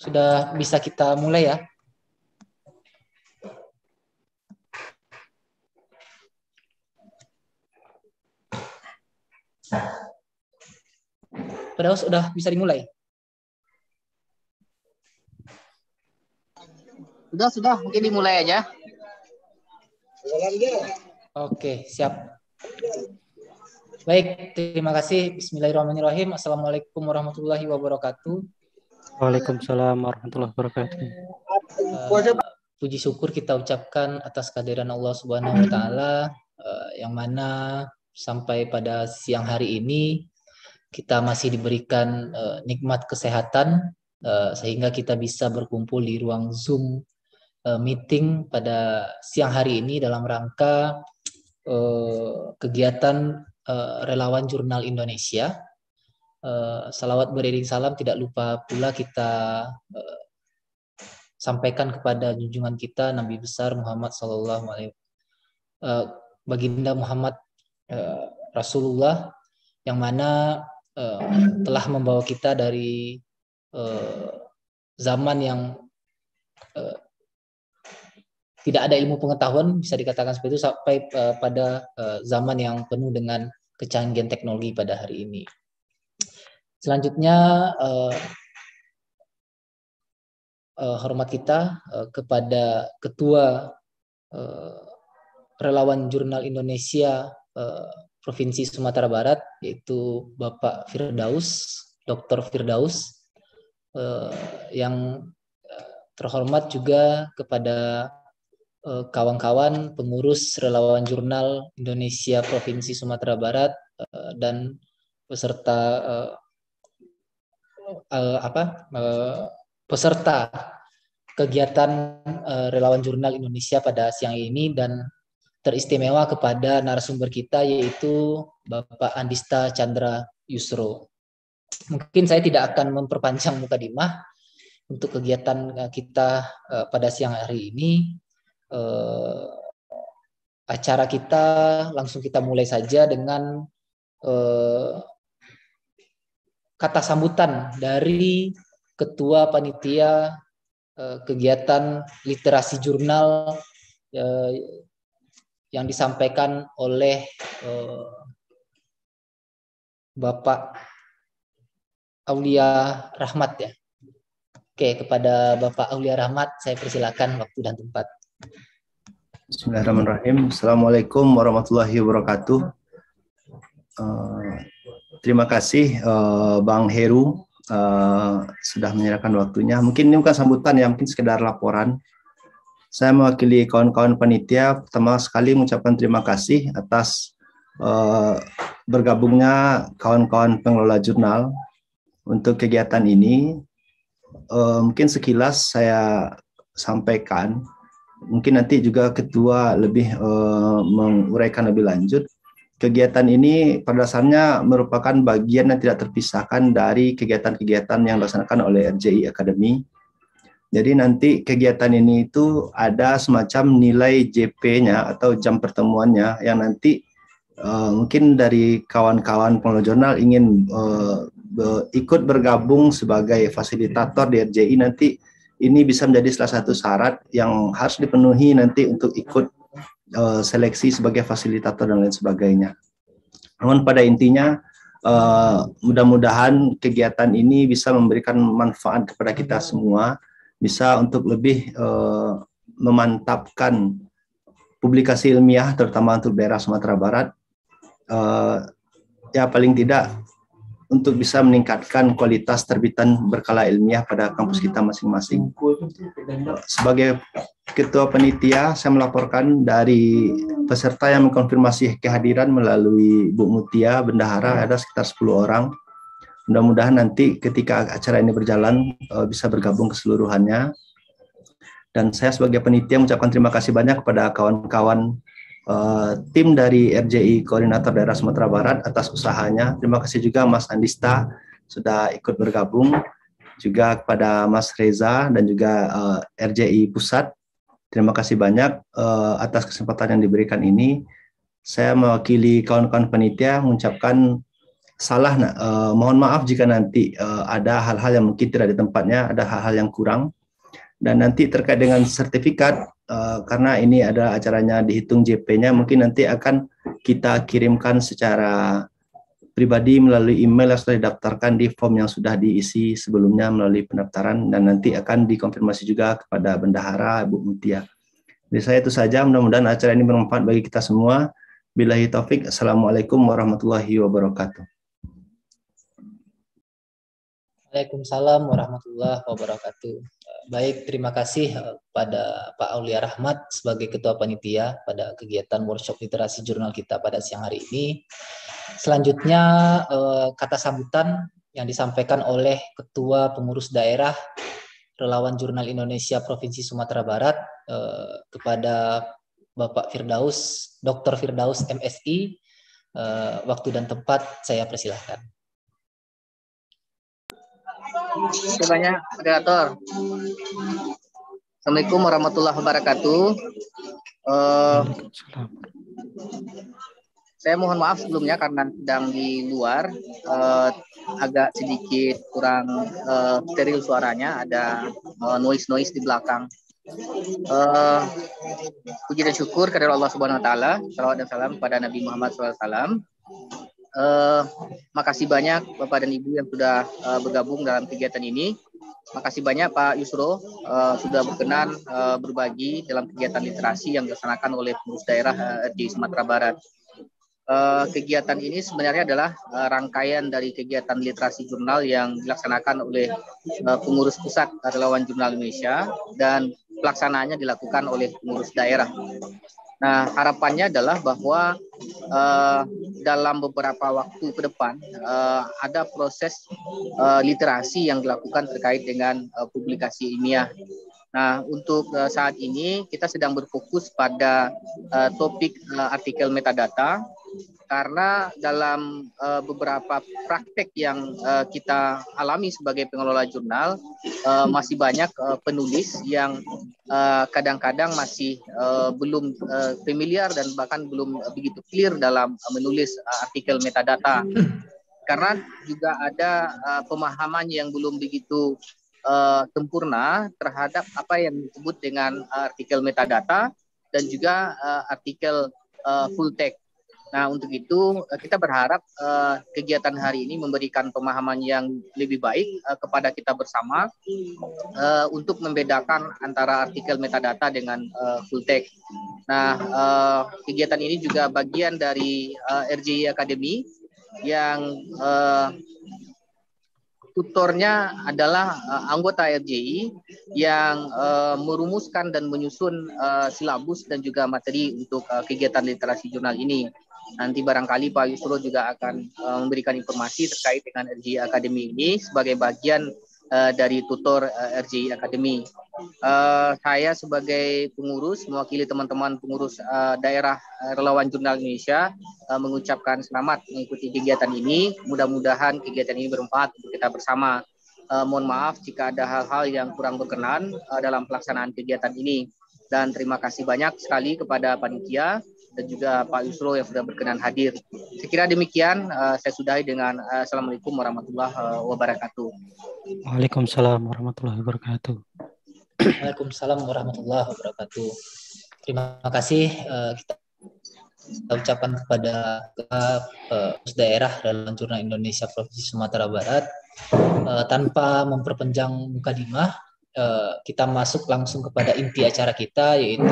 sudah bisa kita mulai ya. Padahal sudah bisa dimulai. Sudah, sudah. Mungkin dimulai aja. Oke, siap. Baik, terima kasih. Bismillahirrahmanirrahim. Assalamualaikum warahmatullahi wabarakatuh. Waalaikumsalam warahmatullahi wabarakatuh. Uh, puji syukur kita ucapkan atas kehadiran Allah Subhanahu wa taala uh, yang mana sampai pada siang hari ini kita masih diberikan uh, nikmat kesehatan uh, sehingga kita bisa berkumpul di ruang Zoom uh, meeting pada siang hari ini dalam rangka uh, kegiatan uh, relawan jurnal Indonesia. Uh, salawat beriring salam tidak lupa pula kita uh, sampaikan kepada junjungan kita Nabi besar Muhammad Sallallahu Alaihi uh, Baginda Muhammad uh, Rasulullah yang mana telah membawa kita dari zaman yang tidak ada ilmu pengetahuan bisa dikatakan seperti itu sampai pada zaman yang penuh dengan kecanggihan teknologi pada hari ini. Selanjutnya uh, uh, hormat kita uh, kepada Ketua uh, Relawan Jurnal Indonesia uh, Provinsi Sumatera Barat yaitu Bapak Firdaus, Dr. Firdaus uh, yang terhormat juga kepada kawan-kawan pengurus relawan jurnal Indonesia Provinsi Sumatera Barat dan peserta uh, apa uh, peserta kegiatan uh, relawan jurnal Indonesia pada siang ini dan teristimewa kepada narasumber kita yaitu Bapak Andista Chandra Yusro. Mungkin saya tidak akan memperpanjang muka dimah untuk kegiatan kita uh, pada siang hari ini. Uh, acara kita langsung kita mulai saja dengan uh, kata sambutan dari ketua panitia eh, kegiatan literasi jurnal eh, yang disampaikan oleh eh, Bapak Aulia Rahmat ya. Oke, kepada Bapak Aulia Rahmat saya persilakan waktu dan tempat. Bismillahirrahmanirrahim. Assalamualaikum warahmatullahi wabarakatuh. Uh, Terima kasih uh, Bang Heru uh, sudah menyerahkan waktunya. Mungkin ini bukan sambutan ya, mungkin sekedar laporan. Saya mewakili kawan-kawan panitia pertama sekali mengucapkan terima kasih atas uh, bergabungnya kawan-kawan pengelola jurnal untuk kegiatan ini. Uh, mungkin sekilas saya sampaikan, mungkin nanti juga ketua lebih uh, menguraikan lebih lanjut kegiatan ini pada dasarnya merupakan bagian yang tidak terpisahkan dari kegiatan-kegiatan yang dilaksanakan oleh RJI Academy. Jadi nanti kegiatan ini itu ada semacam nilai JP-nya atau jam pertemuannya yang nanti uh, mungkin dari kawan-kawan pengelola jurnal ingin uh, ikut bergabung sebagai fasilitator di RJI nanti ini bisa menjadi salah satu syarat yang harus dipenuhi nanti untuk ikut uh, seleksi sebagai fasilitator dan lain sebagainya. Namun pada intinya uh, mudah-mudahan kegiatan ini bisa memberikan manfaat kepada kita semua, bisa untuk lebih uh, memantapkan publikasi ilmiah terutama untuk daerah Sumatera Barat. Ya paling tidak untuk bisa meningkatkan kualitas terbitan berkala ilmiah pada kampus kita masing-masing. Sebagai ketua penitia, saya melaporkan dari peserta yang mengkonfirmasi kehadiran melalui Bu Mutia Bendahara ada sekitar 10 orang. Mudah-mudahan nanti ketika acara ini berjalan eh, bisa bergabung keseluruhannya. Dan saya sebagai penitia mengucapkan terima kasih banyak kepada kawan-kawan uh, tim dari RJI Koordinator Daerah Sumatera Barat atas usahanya. Terima kasih juga Mas Andista sudah ikut bergabung, juga kepada Mas Reza dan juga uh, eh, RJI Pusat. Terima kasih banyak uh, atas kesempatan yang diberikan ini. Saya mewakili kawan-kawan penitia mengucapkan salah. Uh, mohon maaf jika nanti uh, ada hal-hal yang mungkin tidak di tempatnya, ada hal-hal yang kurang. Dan nanti terkait dengan sertifikat, uh, karena ini ada acaranya dihitung JP-nya, mungkin nanti akan kita kirimkan secara pribadi melalui email yang sudah didaftarkan di form yang sudah diisi sebelumnya melalui pendaftaran dan nanti akan dikonfirmasi juga kepada bendahara Bu Mutia. Jadi saya itu saja, mudah-mudahan acara ini bermanfaat bagi kita semua. Bilahi taufik, Assalamualaikum warahmatullahi wabarakatuh. Waalaikumsalam warahmatullahi wabarakatuh. Baik, terima kasih eh, pada Pak Aulia Rahmat sebagai Ketua Panitia pada kegiatan workshop literasi jurnal kita pada siang hari ini. Selanjutnya eh, kata sambutan yang disampaikan oleh Ketua Pengurus Daerah Relawan Jurnal Indonesia Provinsi Sumatera Barat eh, kepada Bapak Firdaus, Dr. Firdaus MSI. Waktu dan tempat saya persilahkan. Terima banyak, moderator. Assalamualaikum warahmatullahi wabarakatuh. Uh, saya mohon maaf sebelumnya karena sedang di luar. Uh, agak sedikit kurang uh, steril suaranya. Ada uh, noise noise di belakang. Uh, puji dan syukur kepada Allah Subhanahu Wa Taala. Salawat dan salam kepada Nabi Muhammad SAW uh, makasih banyak Bapak dan Ibu yang sudah uh, bergabung dalam kegiatan ini Makasih banyak Pak Yusro uh, sudah berkenan uh, berbagi dalam kegiatan literasi yang dilaksanakan oleh pengurus daerah uh, di Sumatera Barat uh, kegiatan ini sebenarnya adalah uh, rangkaian dari kegiatan literasi jurnal yang dilaksanakan oleh uh, pengurus pusat relawan jurnal Indonesia dan pelaksanaannya dilakukan oleh pengurus daerah. Nah, harapannya adalah bahwa uh, dalam beberapa waktu ke depan uh, ada proses uh, literasi yang dilakukan terkait dengan uh, publikasi ilmiah. Nah, untuk uh, saat ini kita sedang berfokus pada uh, topik uh, artikel metadata karena dalam uh, beberapa praktek yang uh, kita alami sebagai pengelola jurnal uh, masih banyak uh, penulis yang kadang-kadang uh, masih uh, belum uh, familiar dan bahkan belum begitu clear dalam uh, menulis uh, artikel metadata. Karena juga ada uh, pemahaman yang belum begitu uh, sempurna terhadap apa yang disebut dengan artikel metadata dan juga uh, artikel uh, full text Nah, untuk itu eh, kita berharap uh, kegiatan hari ini memberikan pemahaman yang lebih baik uh, kepada kita bersama uh, untuk membedakan antara artikel metadata dengan uh, full text. Nah, uh, kegiatan ini juga bagian dari uh, RJI Academy yang uh, tutornya adalah uh, anggota RJI yang uh, merumuskan dan menyusun uh, silabus dan juga materi untuk uh, kegiatan literasi jurnal ini. Nanti barangkali Pak Yusro juga akan uh, memberikan informasi terkait dengan RJI Academy ini sebagai bagian uh, dari tutor uh, eh, RJI Academy. Uh, saya sebagai pengurus mewakili teman-teman pengurus uh, daerah relawan jurnal Indonesia uh, mengucapkan selamat mengikuti kegiatan ini. Mudah-mudahan kegiatan ini bermanfaat untuk kita bersama. Uh, mohon maaf jika ada hal-hal yang kurang berkenan uh, dalam pelaksanaan kegiatan ini. Dan terima kasih banyak sekali kepada panitia dan juga Pak Yusro yang sudah berkenan hadir. Saya kira demikian, uh, saya sudahi dengan uh, Assalamualaikum warahmatullahi wabarakatuh. Waalaikumsalam warahmatullahi wabarakatuh. Waalaikumsalam warahmatullahi wabarakatuh. Terima kasih uh, kita kita ucapkan kepada uh, daerah dalam Jurnal Indonesia Provinsi Sumatera Barat uh, tanpa memperpanjang muka dimah uh, kita masuk langsung kepada inti acara kita yaitu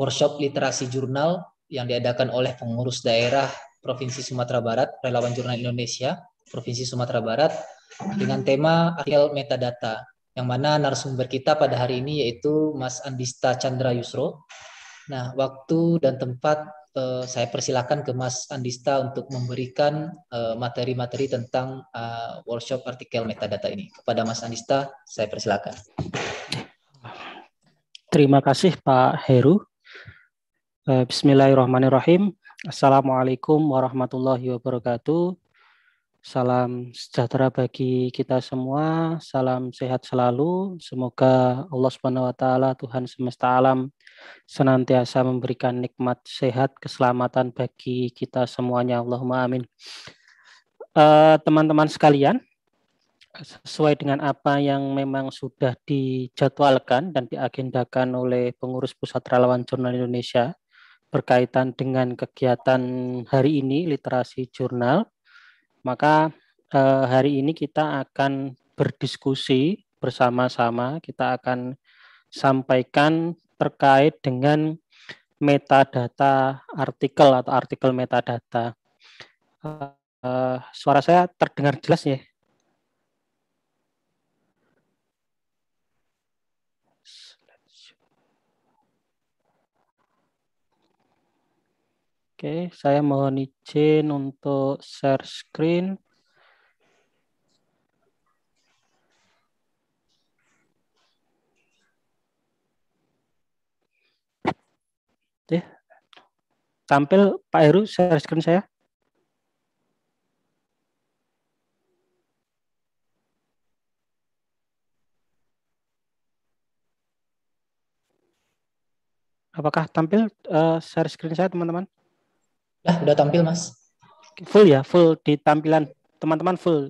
workshop literasi jurnal yang diadakan oleh pengurus daerah Provinsi Sumatera Barat, Relawan Jurnal Indonesia, Provinsi Sumatera Barat, dengan tema artikel metadata, yang mana narasumber kita pada hari ini yaitu Mas Andista Chandra Yusro. Nah, waktu dan tempat eh, saya persilakan ke Mas Andista untuk memberikan eh, materi-materi eh, tentang eh, workshop artikel metadata ini. Kepada Mas Andista, saya persilakan. Terima kasih Pak Heru. Eh, bismillahirrahmanirrahim. Assalamualaikum warahmatullahi wabarakatuh. Salam sejahtera bagi kita semua. Salam sehat selalu. Semoga Allah Subhanahu wa taala Tuhan semesta alam senantiasa memberikan nikmat sehat keselamatan bagi kita semuanya. Allahumma amin. eh, teman-teman uh, sekalian, sesuai dengan apa yang memang sudah dijadwalkan dan diagendakan oleh pengurus Pusat Relawan Jurnal Indonesia berkaitan dengan kegiatan hari ini literasi jurnal, maka uh, hari ini kita akan berdiskusi bersama-sama, kita akan sampaikan terkait dengan metadata artikel atau artikel metadata. Uh, suara saya terdengar jelas ya? Oke, saya mohon izin untuk share screen. Oke. Tampil Pak Heru share screen saya. Apakah tampil uh, share screen saya, teman-teman? Ya, udah tampil, Mas. Full ya, full di tampilan teman-teman full.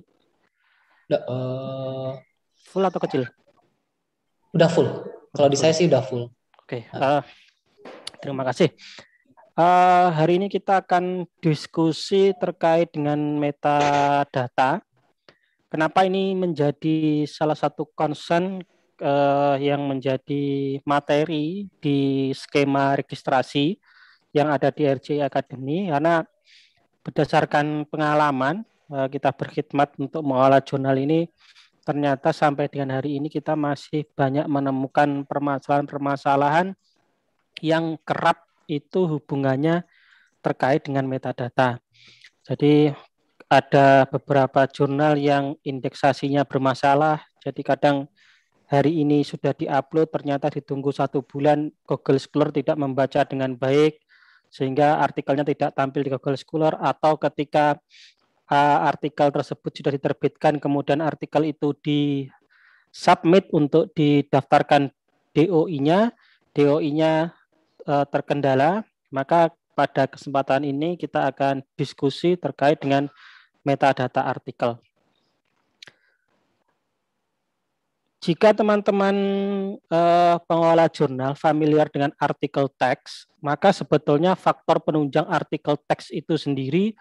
Udah, uh... Full atau kecil? Udah full. Kalau di saya sih udah full. Oke, okay. uh, eh, terima kasih. Uh, hari ini kita akan diskusi terkait dengan metadata. Kenapa ini menjadi salah satu concern uh, yang menjadi materi di skema registrasi yang ada di RJ Academy karena berdasarkan pengalaman eh, kita berkhidmat untuk mengolah jurnal ini ternyata sampai dengan hari ini kita masih banyak menemukan permasalahan-permasalahan yang kerap itu hubungannya terkait dengan metadata. Jadi ada beberapa jurnal yang indeksasinya bermasalah, jadi kadang hari ini sudah diupload, ternyata ditunggu satu bulan Google Scholar tidak membaca dengan baik, sehingga artikelnya tidak tampil di Google Scholar atau ketika artikel tersebut sudah diterbitkan kemudian artikel itu di submit untuk didaftarkan DOI-nya, DOI-nya uh, terkendala, maka pada kesempatan ini kita akan diskusi terkait dengan metadata artikel. Jika teman-teman uh, pengelola jurnal familiar dengan artikel teks, maka sebetulnya faktor penunjang artikel teks itu sendiri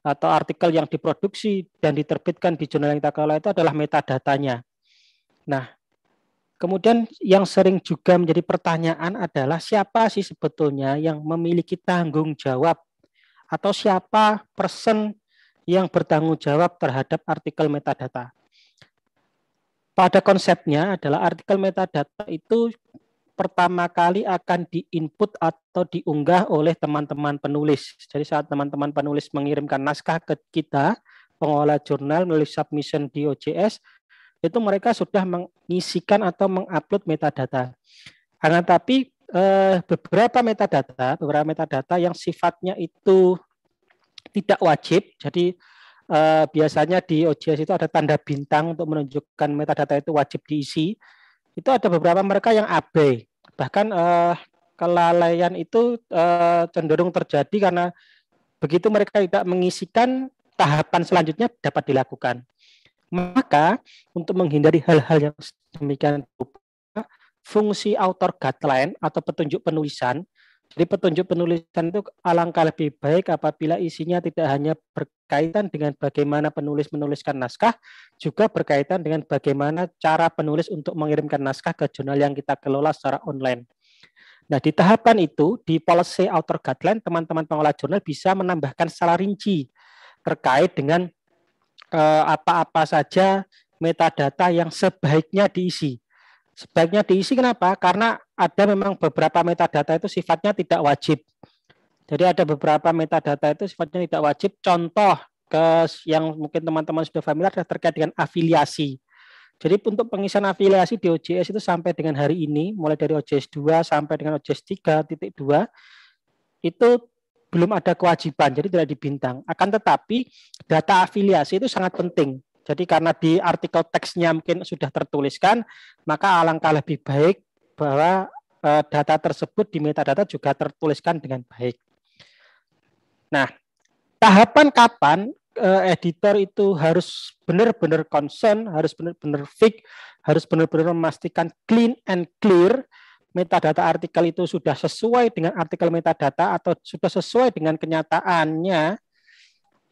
atau artikel yang diproduksi dan diterbitkan di jurnal yang kita kelola itu adalah metadatanya. Nah, kemudian yang sering juga menjadi pertanyaan adalah siapa sih sebetulnya yang memiliki tanggung jawab atau siapa person yang bertanggung jawab terhadap artikel metadata pada konsepnya adalah artikel metadata itu pertama kali akan diinput atau diunggah oleh teman-teman penulis. Jadi saat teman-teman penulis mengirimkan naskah ke kita, pengolah jurnal melalui submission di OJS, itu mereka sudah mengisikan atau mengupload metadata. Karena tapi eh, beberapa metadata, beberapa metadata yang sifatnya itu tidak wajib, jadi uh, biasanya di OJS itu ada tanda bintang untuk menunjukkan metadata itu wajib diisi. Itu ada beberapa mereka yang abai. Bahkan uh, kelalaian itu uh, cenderung terjadi karena begitu mereka tidak mengisikan tahapan selanjutnya dapat dilakukan. Maka untuk menghindari hal-hal yang demikian fungsi author guideline atau petunjuk penulisan jadi petunjuk penulisan itu alangkah lebih baik apabila isinya tidak hanya berkaitan dengan bagaimana penulis menuliskan naskah, juga berkaitan dengan bagaimana cara penulis untuk mengirimkan naskah ke jurnal yang kita kelola secara online. Nah, di tahapan itu, di policy author guideline, teman-teman pengolah jurnal bisa menambahkan secara rinci terkait dengan eh, apa-apa saja metadata yang sebaiknya diisi. Sebaiknya diisi kenapa? Karena ada memang beberapa metadata itu sifatnya tidak wajib. Jadi ada beberapa metadata itu sifatnya tidak wajib. Contoh ke yang mungkin teman-teman sudah familiar terkait dengan afiliasi. Jadi untuk pengisian afiliasi di OJS itu sampai dengan hari ini, mulai dari OJS 2 sampai dengan OJS 3.2, itu belum ada kewajiban, jadi tidak dibintang. Akan tetapi data afiliasi itu sangat penting. Jadi karena di artikel teksnya mungkin sudah tertuliskan, maka alangkah lebih baik bahwa e, data tersebut di metadata juga tertuliskan dengan baik. Nah, tahapan kapan uh, editor itu harus benar-benar concern, harus benar-benar fix, harus benar-benar memastikan clean and clear metadata artikel itu sudah sesuai dengan artikel metadata atau sudah sesuai dengan kenyataannya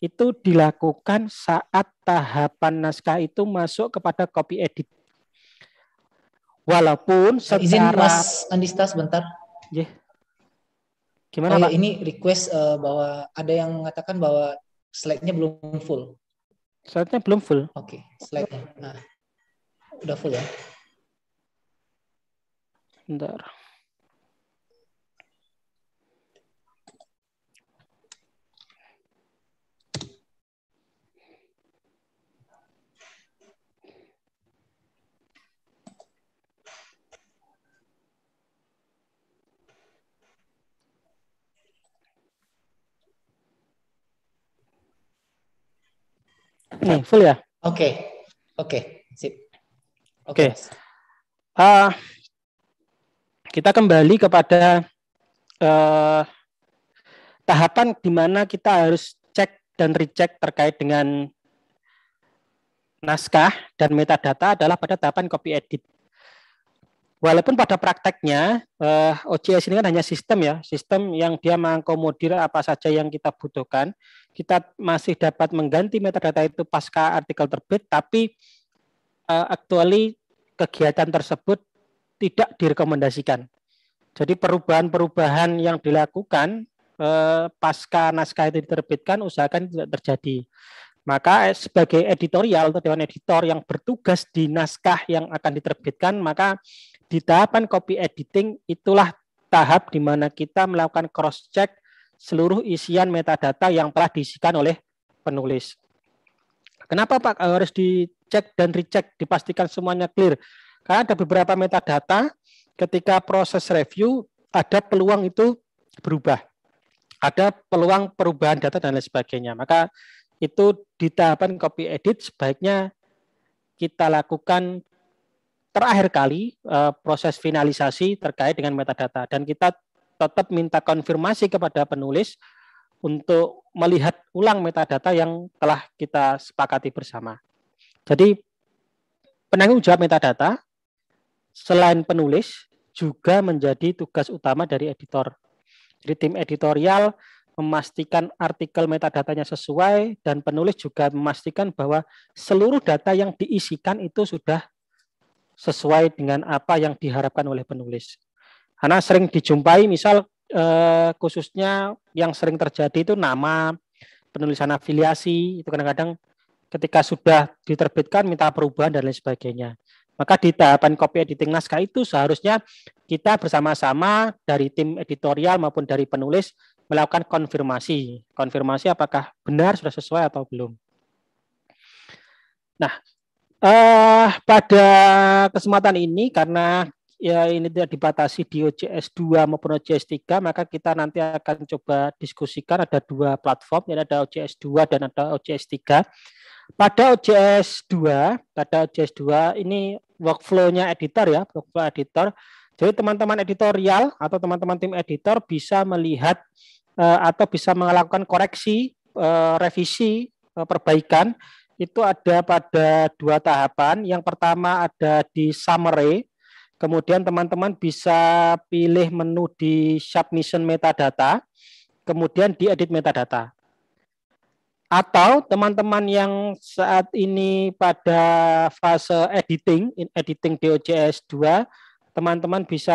itu dilakukan saat tahapan naskah itu masuk kepada copy edit. Walaupun secara izin Mas Andista sebentar. Yeah. Gimana oh, Pak? Ya, ini request uh, bahwa ada yang mengatakan bahwa slide-nya belum full. Slide-nya belum full. Oke, okay, slide-nya. Nah, udah full ya. Bentar. Nih, full ya? Oke. Okay. Oke, okay. sip. Oke. Okay. Uh, kita kembali kepada uh, tahapan di mana kita harus cek dan recheck terkait dengan naskah dan metadata adalah pada tahapan copy edit. Walaupun pada prakteknya eh, OCS ini kan hanya sistem ya, sistem yang dia mengakomodir apa saja yang kita butuhkan. Kita masih dapat mengganti metadata itu pasca artikel terbit, tapi uh, actually kegiatan tersebut tidak direkomendasikan. Jadi perubahan-perubahan yang dilakukan uh, pasca naskah itu diterbitkan usahakan tidak terjadi. Maka sebagai editorial atau dewan editor yang bertugas di naskah yang akan diterbitkan, maka di tahapan copy editing itulah tahap di mana kita melakukan cross check seluruh isian metadata yang telah diisikan oleh penulis. Kenapa Pak harus dicek dan recheck, dipastikan semuanya clear? Karena ada beberapa metadata ketika proses review ada peluang itu berubah. Ada peluang perubahan data dan lain sebagainya. Maka itu di tahapan copy edit sebaiknya kita lakukan terakhir kali uh, proses finalisasi terkait dengan metadata dan kita tetap minta konfirmasi kepada penulis untuk melihat ulang metadata yang telah kita sepakati bersama. Jadi penanggung jawab metadata selain penulis juga menjadi tugas utama dari editor. Jadi tim editorial memastikan artikel metadatanya sesuai dan penulis juga memastikan bahwa seluruh data yang diisikan itu sudah sesuai dengan apa yang diharapkan oleh penulis. Karena sering dijumpai misal eh, khususnya yang sering terjadi itu nama, penulisan afiliasi, itu kadang-kadang ketika sudah diterbitkan minta perubahan dan lain sebagainya. Maka di tahapan copy editing naskah itu seharusnya kita bersama-sama dari tim editorial maupun dari penulis melakukan konfirmasi. Konfirmasi apakah benar sudah sesuai atau belum. Nah, Uh, pada kesempatan ini karena ya ini tidak dibatasi di OJS 2 maupun OJS 3 maka kita nanti akan coba diskusikan ada dua platform yang ada OJS 2 dan ada OJS 3. Pada OJS 2, pada OJS 2 ini workflow-nya editor ya, workflow editor. Jadi teman-teman editorial atau teman-teman tim editor bisa melihat uh, atau bisa melakukan koreksi, uh, revisi, perbaikan itu ada pada dua tahapan. Yang pertama ada di summary, kemudian teman-teman bisa pilih menu di submission metadata, kemudian di edit metadata. Atau teman-teman yang saat ini pada fase editing, editing DOJS 2, teman-teman bisa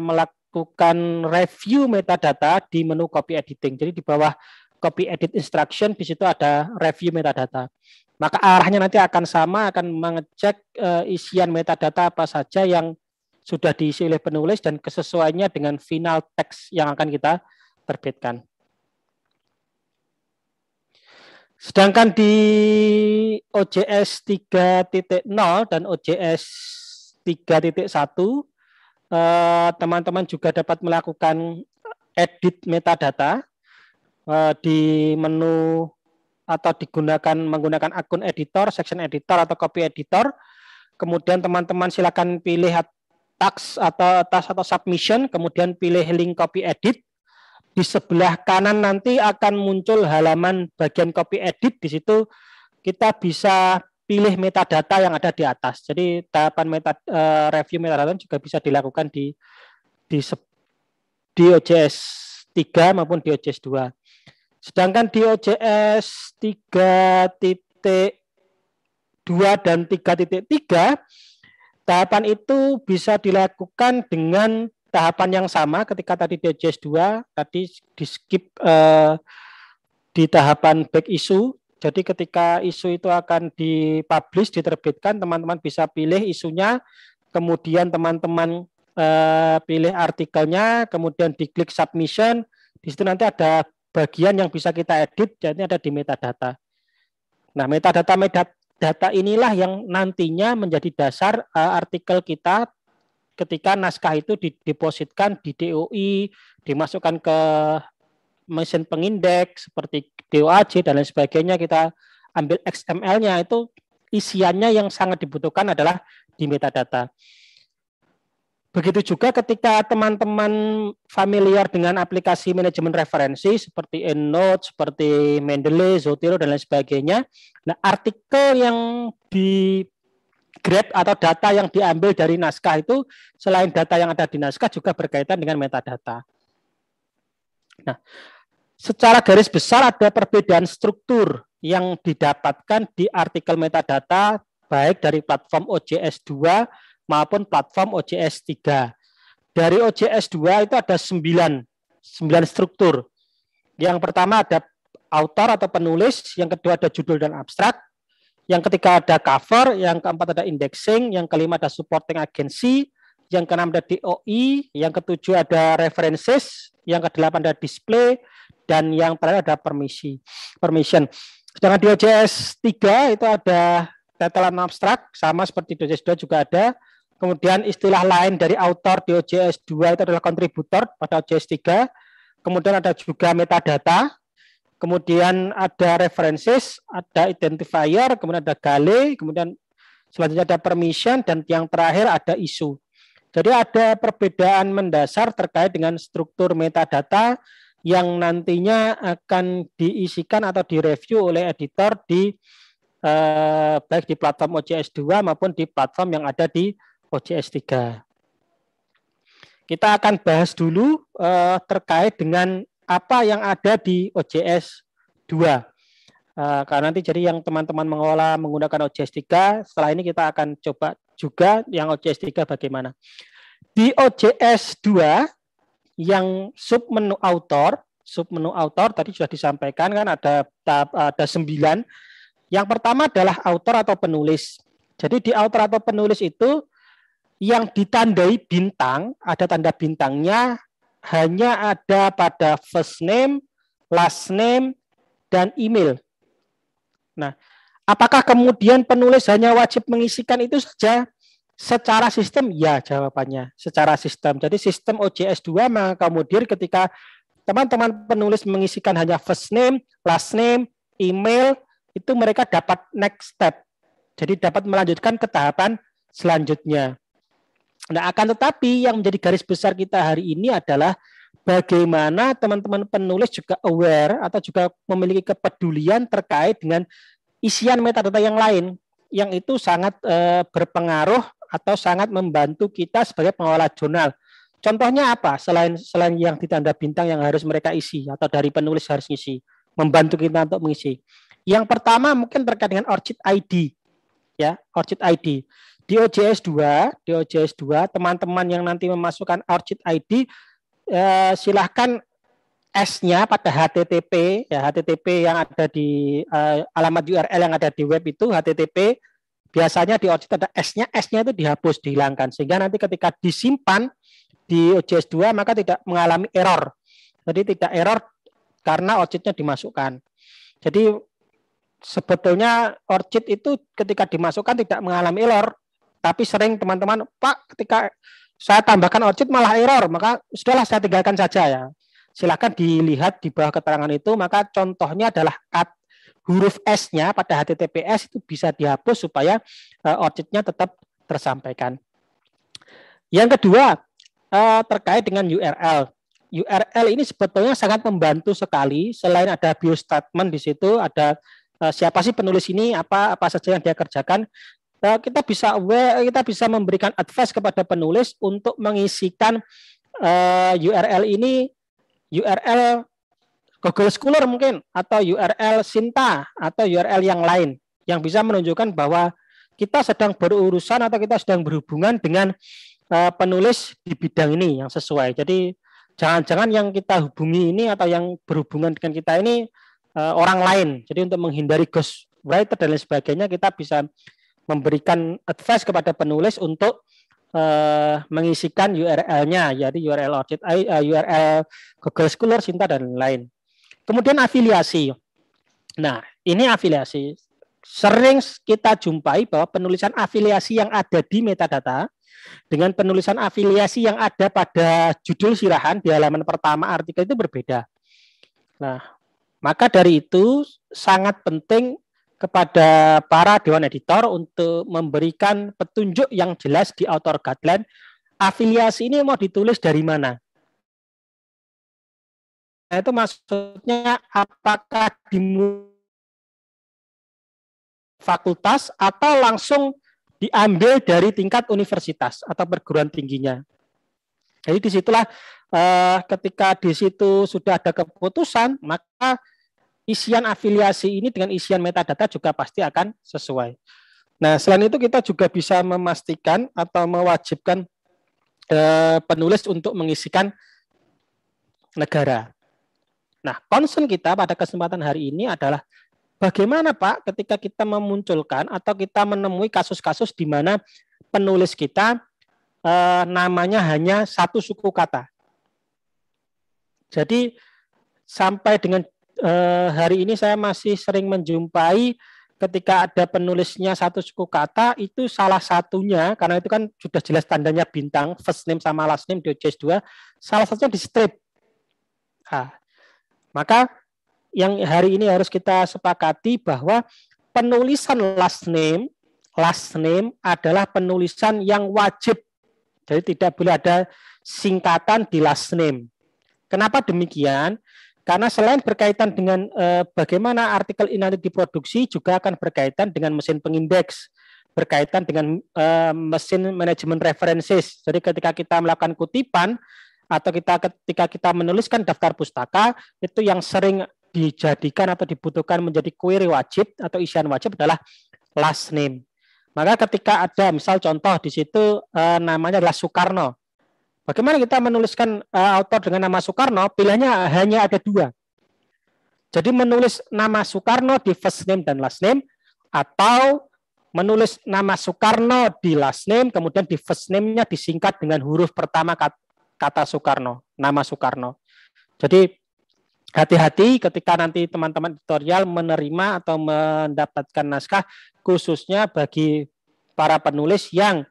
melakukan review metadata di menu copy editing. Jadi di bawah copy edit instruction di situ ada review metadata. Maka arahnya nanti akan sama, akan mengecek uh, isian metadata apa saja yang sudah diisi oleh penulis dan kesesuaiannya dengan final teks yang akan kita terbitkan. Sedangkan di OJS 3.0 dan OJS 3.1, eh, teman-teman juga dapat melakukan edit metadata eh, di menu atau digunakan menggunakan akun editor, section editor atau copy editor. Kemudian teman-teman silakan pilih task atau task atau submission, kemudian pilih link copy edit. di sebelah kanan nanti akan muncul halaman bagian copy edit. Di situ kita bisa pilih metadata yang ada di atas. Jadi tahapan meta uh, review metadata juga bisa dilakukan di di di OJS 3 maupun di OJS 2. Sedangkan di OJS 3.2 dan 3.3 tahapan itu bisa dilakukan dengan tahapan yang sama ketika tadi di OJS 2 tadi di skip uh, di tahapan back issue. Jadi ketika isu itu akan dipublish, diterbitkan, teman-teman bisa pilih isunya, kemudian teman-teman uh, pilih artikelnya, kemudian diklik submission, di situ nanti ada bagian yang bisa kita edit, jadi ada di metadata. Nah, metadata metadata inilah yang nantinya menjadi dasar uh, artikel kita ketika naskah itu didepositkan di DOI, dimasukkan ke mesin pengindeks seperti DOAJ dan lain sebagainya, kita ambil XML-nya itu isiannya yang sangat dibutuhkan adalah di metadata. Begitu juga ketika teman-teman familiar dengan aplikasi manajemen referensi seperti EndNote, seperti Mendeley, Zotero, dan lain sebagainya. Nah, artikel yang di grab atau data yang diambil dari naskah itu selain data yang ada di naskah juga berkaitan dengan metadata. Nah, secara garis besar ada perbedaan struktur yang didapatkan di artikel metadata baik dari platform OJS 2 maupun platform OJS 3. Dari OJS 2 itu ada 9, 9 struktur. Yang pertama ada author atau penulis, yang kedua ada judul dan abstrak, yang ketiga ada cover, yang keempat ada indexing, yang kelima ada supporting agency, yang keenam ada DOI, yang ketujuh ada references, yang kedelapan ada display, dan yang terakhir ada permisi, permission. Sedangkan di OJS 3 itu ada title abstrak, sama seperti di OJS 2 juga ada. Kemudian istilah lain dari author di OJS 2 itu adalah kontributor pada OJS 3. Kemudian ada juga metadata, kemudian ada references, ada identifier, kemudian ada gale, kemudian selanjutnya ada permission, dan yang terakhir ada isu. Jadi ada perbedaan mendasar terkait dengan struktur metadata yang nantinya akan diisikan atau direview oleh editor di eh, baik di platform OJS 2 maupun di platform yang ada di OJS 3. Kita akan bahas dulu eh, terkait dengan apa yang ada di OJS 2. Uh, eh, karena nanti jadi yang teman-teman mengolah menggunakan OJS 3, setelah ini kita akan coba juga yang OJS 3 bagaimana. Di OJS 2 yang sub menu author, sub menu author tadi sudah disampaikan kan ada ada 9. Yang pertama adalah author atau penulis. Jadi di author atau penulis itu yang ditandai bintang, ada tanda bintangnya hanya ada pada first name, last name, dan email. Nah, apakah kemudian penulis hanya wajib mengisikan itu saja? Secara sistem, ya jawabannya. Secara sistem. Jadi sistem OJS 2 mengakomodir ketika teman-teman penulis mengisikan hanya first name, last name, email, itu mereka dapat next step. Jadi dapat melanjutkan ke tahapan selanjutnya. Nah, akan tetapi yang menjadi garis besar kita hari ini adalah bagaimana teman-teman penulis juga aware atau juga memiliki kepedulian terkait dengan isian metadata yang lain yang itu sangat e, berpengaruh atau sangat membantu kita sebagai pengelola jurnal. Contohnya apa? Selain selain yang ditanda bintang yang harus mereka isi atau dari penulis harus isi, membantu kita untuk mengisi. Yang pertama mungkin terkait dengan ORCID ID. Ya, ORCID ID. Di OJS 2, di OJS 2, teman-teman yang nanti memasukkan ORCID ID, eh, silahkan S-nya pada HTTP, ya HTTP yang ada di uh, alamat URL yang ada di web itu HTTP, biasanya di OJS ada S-nya, S-nya itu dihapus, dihilangkan. Sehingga nanti ketika disimpan di OJS 2 maka tidak mengalami error. Jadi tidak error karena OJS-nya dimasukkan. Jadi sebetulnya ORCID itu ketika dimasukkan tidak mengalami error tapi sering teman-teman, Pak, ketika saya tambahkan ORCID malah error, maka sudahlah saya tinggalkan saja ya. Silakan dilihat di bawah keterangan itu, maka contohnya adalah kat, huruf S-nya pada HTTPS itu bisa dihapus supaya uh, ORCID-nya tetap tersampaikan. Yang kedua, uh, terkait dengan URL. URL ini sebetulnya sangat membantu sekali. Selain ada bio statement di situ, ada uh, siapa sih penulis ini, apa apa saja yang dia kerjakan. Uh, kita bisa kita bisa memberikan advice kepada penulis untuk mengisikan uh, URL ini URL Google Scholar mungkin atau URL Sinta atau URL yang lain yang bisa menunjukkan bahwa kita sedang berurusan atau kita sedang berhubungan dengan uh, penulis di bidang ini yang sesuai. Jadi jangan-jangan yang kita hubungi ini atau yang berhubungan dengan kita ini orang lain. Jadi untuk menghindari ghostwriter dan lain sebagainya kita bisa memberikan advice kepada penulis untuk uh, mengisikan URL-nya, jadi URL audit, uh, URL Google Scholar, Sinta dan lain. Kemudian afiliasi. Nah, ini afiliasi. Sering kita jumpai bahwa penulisan afiliasi yang ada di metadata dengan penulisan afiliasi yang ada pada judul sirahan di halaman pertama artikel itu berbeda. Nah, maka dari itu sangat penting kepada para dewan editor untuk memberikan petunjuk yang jelas di author guideline afiliasi ini mau ditulis dari mana. Nah, itu maksudnya apakah di fakultas atau langsung diambil dari tingkat universitas atau perguruan tingginya. Jadi di situlah eh, ketika di situ sudah ada keputusan, maka isian afiliasi ini dengan isian metadata juga pasti akan sesuai. Nah, selain itu kita juga bisa memastikan atau mewajibkan eh, penulis untuk mengisikan negara. Nah, concern kita pada kesempatan hari ini adalah bagaimana Pak ketika kita memunculkan atau kita menemui kasus-kasus di mana penulis kita eh, namanya hanya satu suku kata. Jadi sampai dengan eh, hari ini saya masih sering menjumpai ketika ada penulisnya satu suku kata itu salah satunya karena itu kan sudah jelas tandanya bintang first name sama last name di OJS 2 salah satunya di strip. Nah, maka yang hari ini harus kita sepakati bahwa penulisan last name last name adalah penulisan yang wajib. Jadi tidak boleh ada singkatan di last name. Kenapa demikian? Karena selain berkaitan dengan eh, bagaimana artikel ini nanti diproduksi, juga akan berkaitan dengan mesin pengindeks, berkaitan dengan eh, mesin manajemen references. Jadi ketika kita melakukan kutipan atau kita ketika kita menuliskan daftar pustaka, itu yang sering dijadikan atau dibutuhkan menjadi query wajib atau isian wajib adalah last name. Maka ketika ada misal contoh di situ eh, namanya adalah Soekarno, Bagaimana kita menuliskan uh, autor dengan nama Soekarno? Pilihannya hanya ada dua. Jadi menulis nama Soekarno di first name dan last name, atau menulis nama Soekarno di last name, kemudian di first name-nya disingkat dengan huruf pertama kata Soekarno, nama Soekarno. Jadi hati-hati ketika nanti teman-teman tutorial menerima atau mendapatkan naskah, khususnya bagi para penulis yang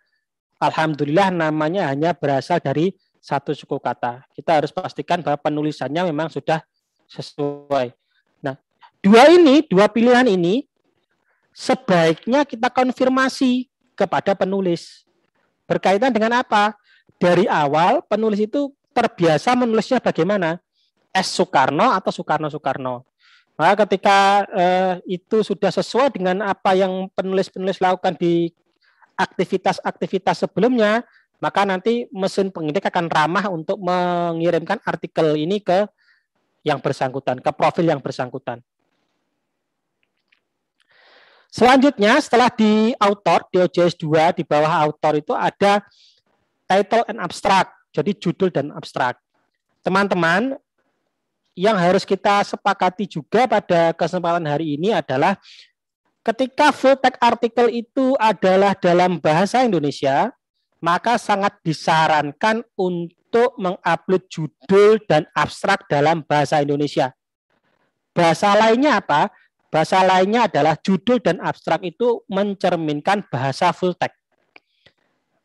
alhamdulillah namanya hanya berasal dari satu suku kata. Kita harus pastikan bahwa penulisannya memang sudah sesuai. Nah, dua ini, dua pilihan ini sebaiknya kita konfirmasi kepada penulis. Berkaitan dengan apa? Dari awal penulis itu terbiasa menulisnya bagaimana? S Soekarno atau Soekarno Soekarno. Maka ketika eh, itu sudah sesuai dengan apa yang penulis-penulis lakukan di aktivitas-aktivitas sebelumnya, maka nanti mesin pengindeks akan ramah untuk mengirimkan artikel ini ke yang bersangkutan, ke profil yang bersangkutan. Selanjutnya, setelah di author, di OJS 2, di bawah author itu ada title and abstract, jadi judul dan abstrak. Teman-teman, yang harus kita sepakati juga pada kesempatan hari ini adalah Ketika full text artikel itu adalah dalam bahasa Indonesia, maka sangat disarankan untuk mengupload judul dan abstrak dalam bahasa Indonesia. Bahasa lainnya apa? Bahasa lainnya adalah judul dan abstrak itu mencerminkan bahasa full text.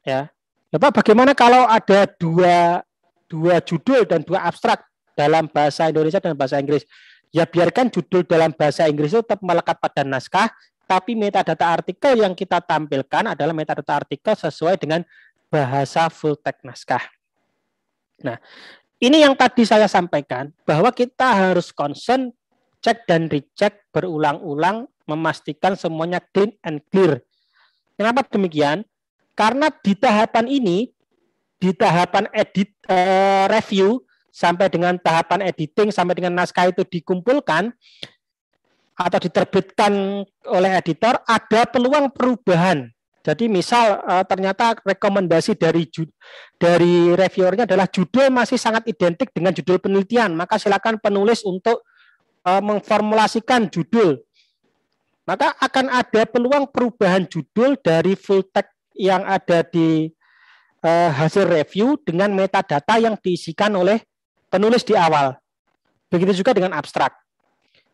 Ya. Bapak, bagaimana kalau ada dua dua judul dan dua abstrak dalam bahasa Indonesia dan bahasa Inggris? Ya biarkan judul dalam bahasa Inggris itu tetap melekat pada naskah, tapi metadata artikel yang kita tampilkan adalah metadata artikel sesuai dengan bahasa full text naskah. Nah, ini yang tadi saya sampaikan bahwa kita harus concern cek dan recheck berulang-ulang memastikan semuanya clean and clear. Kenapa demikian? Karena di tahapan ini, di tahapan edit uh, review sampai dengan tahapan editing sampai dengan naskah itu dikumpulkan atau diterbitkan oleh editor ada peluang perubahan. Jadi misal uh, ternyata rekomendasi dari dari reviewernya adalah judul masih sangat identik dengan judul penelitian, maka silakan penulis untuk uh, memformulasikan judul. Maka akan ada peluang perubahan judul dari full text yang ada di uh, hasil review dengan metadata yang diisikan oleh penulis di awal. Begitu juga dengan abstrak.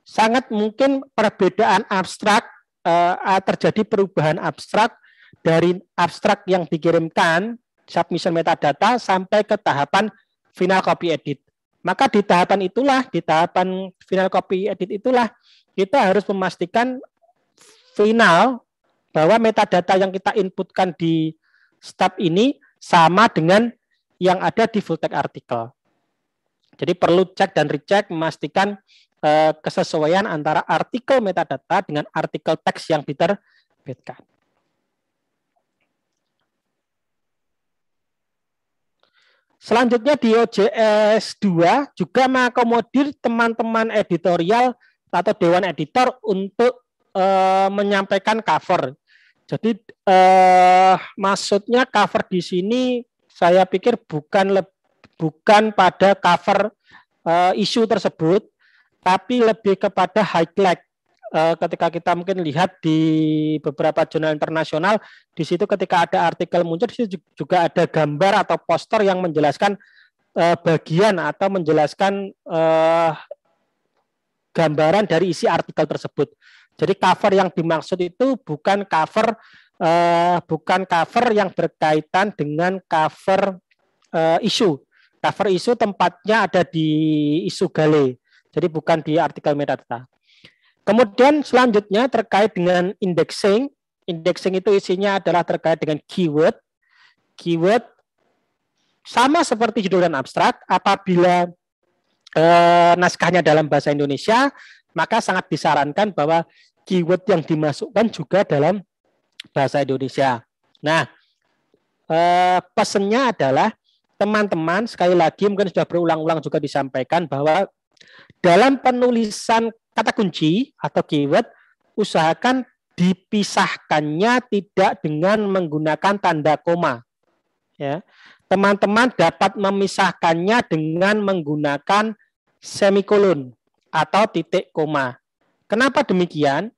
Sangat mungkin perbedaan abstrak uh, terjadi perubahan abstrak dari abstrak yang dikirimkan submission metadata sampai ke tahapan final copy edit. Maka di tahapan itulah, di tahapan final copy edit itulah, kita harus memastikan final bahwa metadata yang kita inputkan di step ini sama dengan yang ada di full text artikel. Jadi perlu cek dan recheck memastikan eh, kesesuaian antara artikel metadata dengan artikel teks yang diterbitkan. Selanjutnya di OJS 2 juga mengakomodir teman-teman editorial atau dewan editor untuk uh, menyampaikan cover. Jadi uh, maksudnya cover di sini saya pikir bukan bukan pada cover uh, isu tersebut, tapi lebih kepada highlight Eh, ketika kita mungkin lihat di beberapa jurnal internasional, di situ ketika ada artikel muncul, di situ juga ada gambar atau poster yang menjelaskan uh, bagian atau menjelaskan uh, gambaran dari isi artikel tersebut. Jadi cover yang dimaksud itu bukan cover bukan cover yang berkaitan dengan cover isu. Cover isu tempatnya ada di isu gale. Jadi bukan di artikel metadata. Kemudian selanjutnya terkait dengan indexing. Indexing itu isinya adalah terkait dengan keyword. Keyword sama seperti judul dan abstrak. Apabila eh, naskahnya dalam bahasa Indonesia, maka sangat disarankan bahwa keyword yang dimasukkan juga dalam bahasa Indonesia. Nah, eh, pesannya adalah teman-teman sekali lagi mungkin sudah berulang-ulang juga disampaikan bahwa dalam penulisan kata kunci atau keyword usahakan dipisahkannya tidak dengan menggunakan tanda koma. Ya. Teman-teman dapat memisahkannya dengan menggunakan semikolon atau titik koma. Kenapa demikian?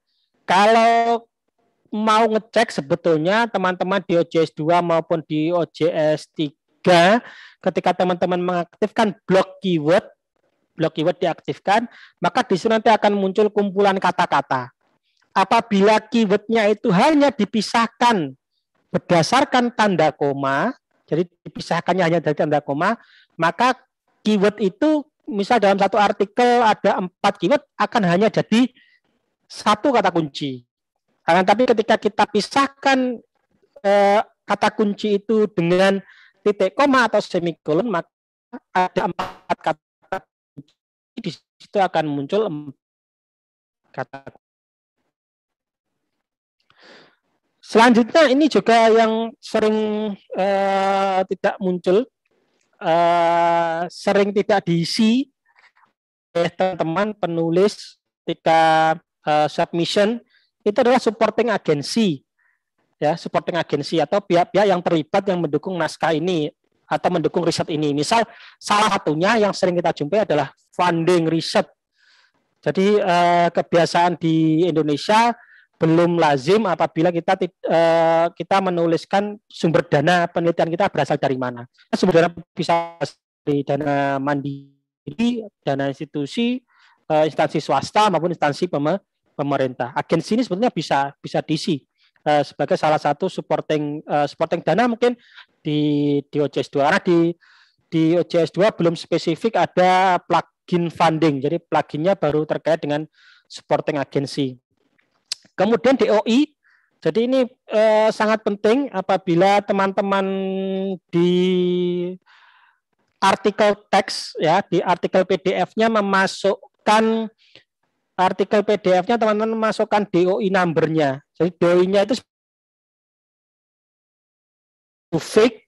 Kalau mau ngecek sebetulnya teman-teman di OJS 2 maupun di OJS 3 ketika teman-teman mengaktifkan blok keyword blok keyword diaktifkan, maka di sini nanti akan muncul kumpulan kata-kata. Apabila keywordnya itu hanya dipisahkan berdasarkan tanda koma, jadi dipisahkannya hanya dari tanda koma, maka keyword itu misal dalam satu artikel ada empat keyword akan hanya jadi satu kata kunci. Akan tapi ketika kita pisahkan eh, kata kunci itu dengan titik koma atau semikolon, maka ada empat di situ akan muncul kata Selanjutnya ini juga yang sering uh, tidak muncul, uh, sering tidak diisi oleh teman-teman penulis ketika uh, submission itu adalah supporting agency, ya supporting agency atau pihak-pihak yang terlibat yang mendukung naskah ini atau mendukung riset ini. Misal salah satunya yang sering kita jumpai adalah funding riset. Jadi eh, kebiasaan di Indonesia belum lazim apabila kita eh, kita menuliskan sumber dana penelitian kita berasal dari mana. Sumber dana bisa dari dana mandiri, dana institusi, eh, instansi swasta maupun instansi pemerintah. Agensi ini sebetulnya bisa bisa diisi sebagai salah satu supporting supporting dana mungkin di di OJS 2 karena di di OJS 2 belum spesifik ada plugin funding. Jadi pluginnya baru terkait dengan supporting agency. Kemudian DOI jadi ini eh, sangat penting apabila teman-teman di artikel teks ya di artikel PDF-nya memasukkan artikel PDF-nya teman-teman memasukkan DOI number-nya. Jadi DOI-nya itu fake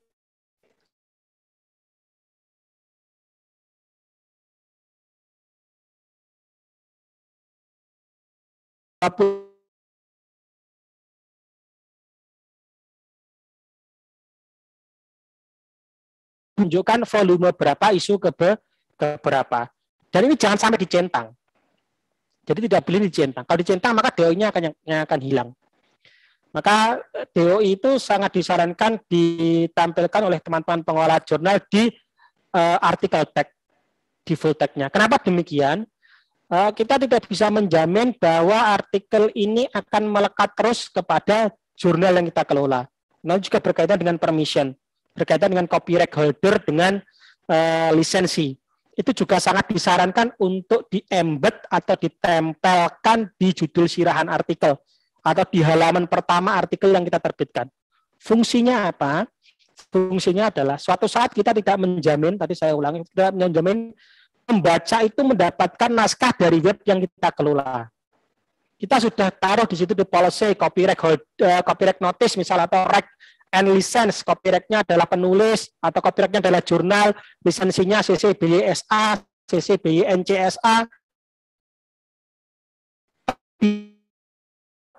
tunjukkan volume berapa isu ke, be, ke berapa. Dan ini jangan sampai dicentang. Jadi tidak boleh dicentang. Kalau dicentang maka DOI-nya akan yang akan hilang. Maka DOI itu sangat disarankan ditampilkan oleh teman-teman pengolah jurnal di uh, artikel tag, di full tag-nya. Kenapa demikian? Uh, kita tidak bisa menjamin bahwa artikel ini akan melekat terus kepada jurnal yang kita kelola. Nah, juga berkaitan dengan permission berkaitan dengan copyright holder dengan uh, lisensi. Itu juga sangat disarankan untuk di-embed atau ditempelkan di judul sirahan artikel atau di halaman pertama artikel yang kita terbitkan. Fungsinya apa? Fungsinya adalah suatu saat kita tidak menjamin, tadi saya ulangi, tidak menjamin membaca itu mendapatkan naskah dari web yang kita kelola. Kita sudah taruh di situ di policy copyright hold, uh, copyright notice misalnya atau reg and license. Copyrightnya adalah penulis atau copyrightnya adalah jurnal. Lisensinya CC BYSA CC BYNCSA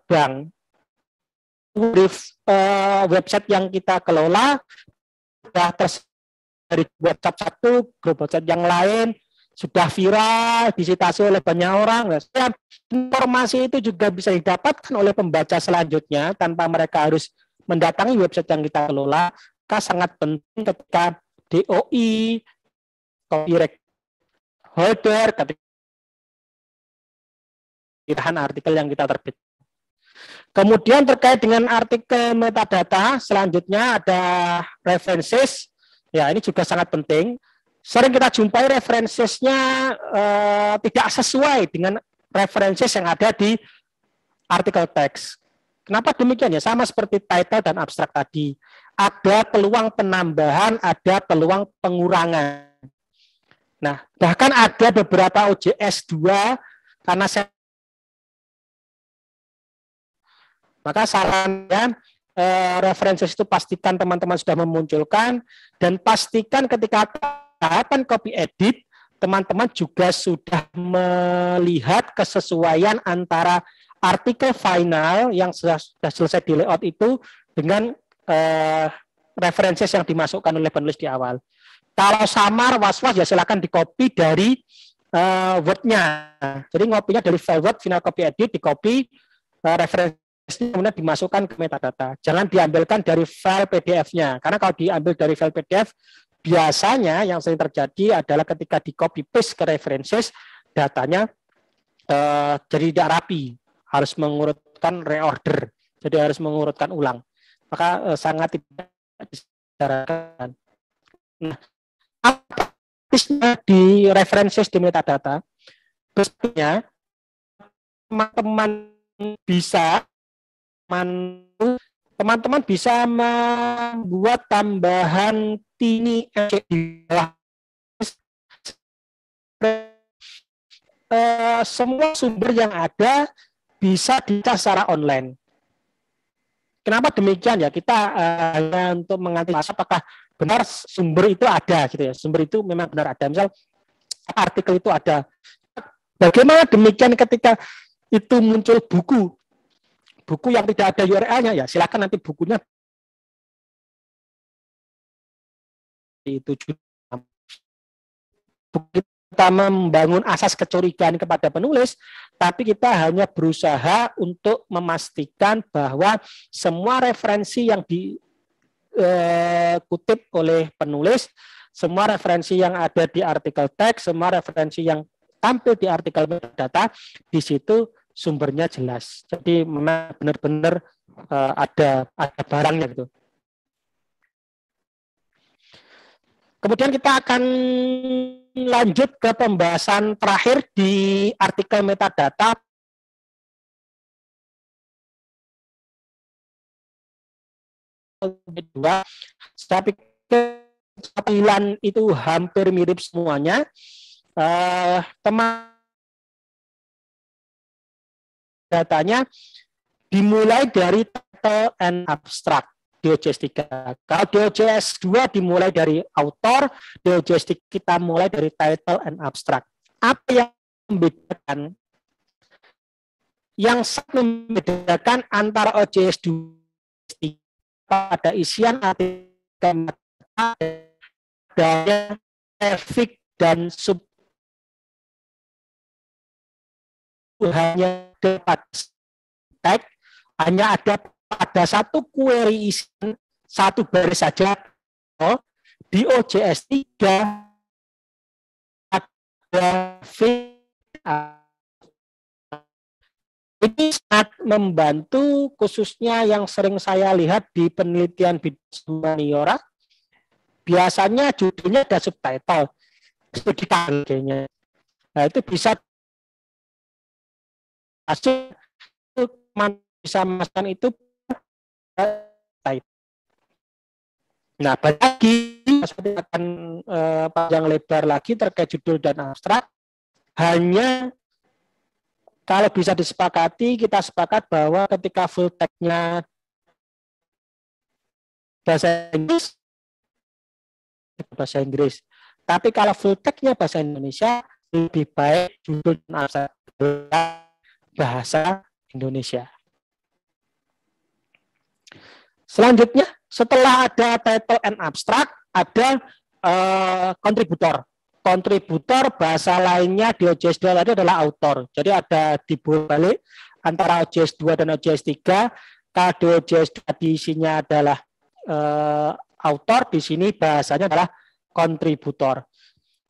bank. Di uh, website yang kita kelola. Sudah dari WhatsApp satu grup WhatsApp yang lain sudah viral disitasi oleh banyak orang nah, informasi itu juga bisa didapatkan oleh pembaca selanjutnya tanpa mereka harus mendatangi website yang kita kelola, maka sangat penting ketika DOI, copyright holder, ketika artikel yang kita terbit. Kemudian terkait dengan artikel metadata, selanjutnya ada references. Ya, ini juga sangat penting. Sering kita jumpai referensinya eh, tidak sesuai dengan references yang ada di artikel teks. Kenapa demikian ya? Sama seperti title dan abstrak tadi. Ada peluang penambahan, ada peluang pengurangan. Nah, bahkan ada beberapa OJS 2 karena saya maka sarannya eh, referensi itu pastikan teman-teman sudah memunculkan dan pastikan ketika tahapan copy edit teman-teman juga sudah melihat kesesuaian antara artikel final yang sudah, sudah selesai di layout itu dengan uh, referensi yang dimasukkan oleh penulis di awal. Kalau samar was-was ya silakan di copy dari uh, Word-nya. Jadi ngopinya dari file Word, final copy edit, di copy uh, referensi kemudian dimasukkan ke metadata. Jangan diambilkan dari file PDF-nya. Karena kalau diambil dari file PDF, biasanya yang sering terjadi adalah ketika di copy paste ke references, datanya uh, jadi tidak rapi harus mengurutkan reorder, jadi harus mengurutkan ulang. Maka eh, sangat tidak disarankan. Nah, di references di metadata? Biasanya teman-teman bisa teman-teman bisa membuat tambahan tini uh, semua sumber yang ada bisa dicas secara online. Kenapa demikian ya? Kita uh, hanya untuk mengantisipasi apakah benar sumber itu ada gitu ya. Sumber itu memang benar ada. Misal artikel itu ada. Bagaimana demikian ketika itu muncul buku buku yang tidak ada URL-nya ya silakan nanti bukunya. Itu kita membangun asas kecurigaan kepada penulis, tapi kita hanya berusaha untuk memastikan bahwa semua referensi yang dikutip eh, oleh penulis, semua referensi yang ada di artikel teks, semua referensi yang tampil di artikel metadata, di situ sumbernya jelas. Jadi memang benar-benar eh, ada ada barangnya gitu. Kemudian kita akan lanjut ke pembahasan terakhir di artikel metadata kedua saya pikir itu hampir mirip semuanya. Uh, teman datanya dimulai dari title and abstract DOJS 3. Kalau DOJS 2 dimulai dari author, DOJS kita mulai dari title and abstract. Apa yang membedakan? Yang membedakan antara OJS 2 pada isian artikel daya efek dan sub hanya dapat tag hanya ada pada satu query isian satu baris saja. Oh, di OJS 3 ada ini sangat membantu khususnya yang sering saya lihat di penelitian Bidmaniora biasanya judulnya ada subtitle studi kayaknya nah itu bisa hasil bisa memasukkan itu Nah, lagi akan eh, panjang lebar lagi terkait judul dan abstrak. Hanya kalau bisa disepakati, kita sepakat bahwa ketika full text-nya bahasa Inggris, bahasa Inggris. Tapi kalau full text-nya bahasa Indonesia, lebih baik judul dan abstrak bahasa Indonesia. Selanjutnya, setelah ada title and abstract, ada uh, kontributor. Kontributor bahasa lainnya di OJS 2 tadi adalah author. Jadi ada dibalik antara OJS 2 dan OJS 3. Kalau OJS 2 di isinya adalah uh, author, di sini bahasanya adalah kontributor.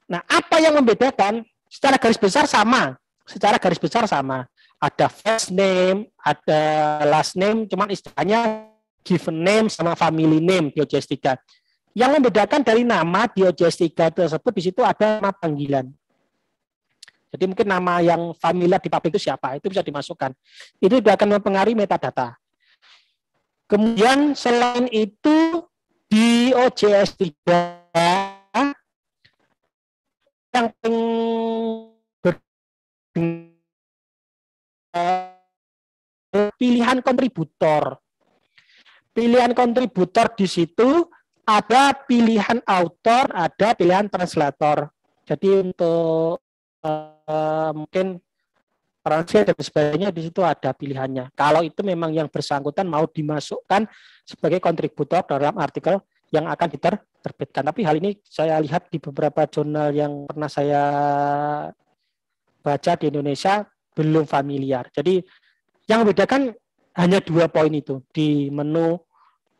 Nah, apa yang membedakan? Secara garis besar sama. Secara garis besar sama. Ada first name, ada last name, cuman istilahnya given name sama family name di OJS 3. Yang membedakan dari nama di OJS 3 tersebut di situ ada nama panggilan. Jadi mungkin nama yang familiar di publik itu siapa, itu bisa dimasukkan. Itu juga akan mempengaruhi metadata. Kemudian selain itu di OJS 3 yang pilihan kontributor pilihan kontributor di situ ada pilihan author, ada pilihan translator. Jadi untuk uh, mungkin translate dan sebagainya di situ ada pilihannya. Kalau itu memang yang bersangkutan mau dimasukkan sebagai kontributor dalam artikel yang akan diterbitkan. Tapi hal ini saya lihat di beberapa jurnal yang pernah saya baca di Indonesia belum familiar. Jadi yang membedakan hanya dua poin itu di menu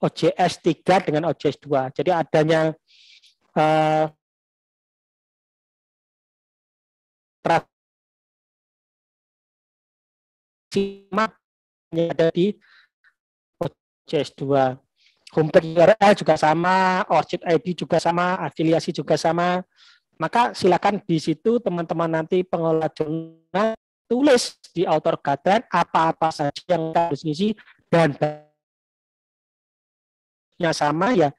OJS 3 dengan OJS 2. Jadi adanya uh, ada di OJS 2. Homepage URL juga sama, ORCID ID juga sama, afiliasi juga sama. Maka silakan di situ teman-teman nanti pengelola jurnal tulis di author guideline apa-apa saja yang harus diisi dan sama ya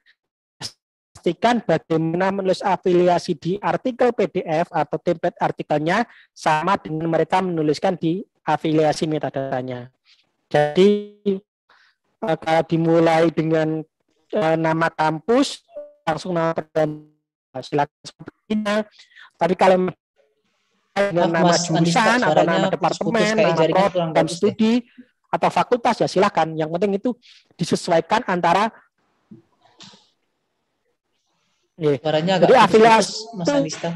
pastikan bagaimana menulis afiliasi di artikel PDF atau template artikelnya sama dengan mereka menuliskan di afiliasi metadatanya. Jadi eh, kalau dimulai dengan uh, nama kampus langsung nama silakan sepertinya. Tapi kalau dengan nama Mas jurusan atau nama departemen, nama program studi deh. atau fakultas ya silakan. Yang penting itu disesuaikan antara Yeah. Suaranya agak Jadi afiliasi Mas Anista.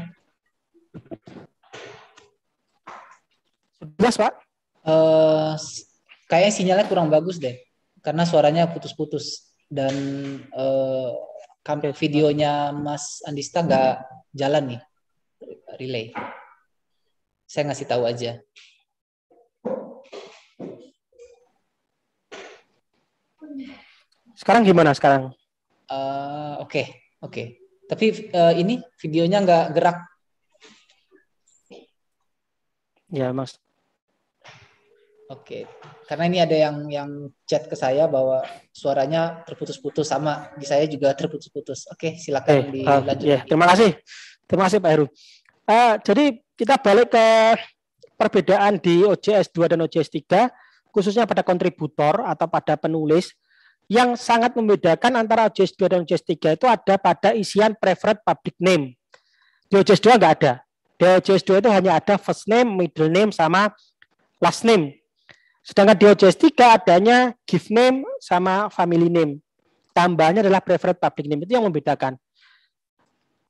Jelas, Pak? Uh, kayaknya sinyalnya kurang bagus deh. Karena suaranya putus-putus dan uh, videonya Mas Andista nggak jalan nih relay. Saya ngasih tahu aja. Sekarang gimana sekarang? Uh, Oke, okay, oke. Okay. Tapi uh, ini videonya nggak gerak. Ya, Mas. Oke, karena ini ada yang yang chat ke saya bahwa suaranya terputus-putus sama di saya juga terputus-putus. Oke, silakan eh, uh, dilanjut. Yeah, terima kasih, terima kasih Pak Heru. Uh, jadi kita balik ke perbedaan di OJS 2 dan OJS 3 khususnya pada kontributor atau pada penulis yang sangat membedakan antara OJS 2 dan OJS 3 itu ada pada isian preferred public name. Di OJS 2 enggak ada. Di OJS 2 itu hanya ada first name, middle name, sama last name. Sedangkan di OJS 3 adanya gift name sama family name. Tambahnya adalah preferred public name. Itu yang membedakan.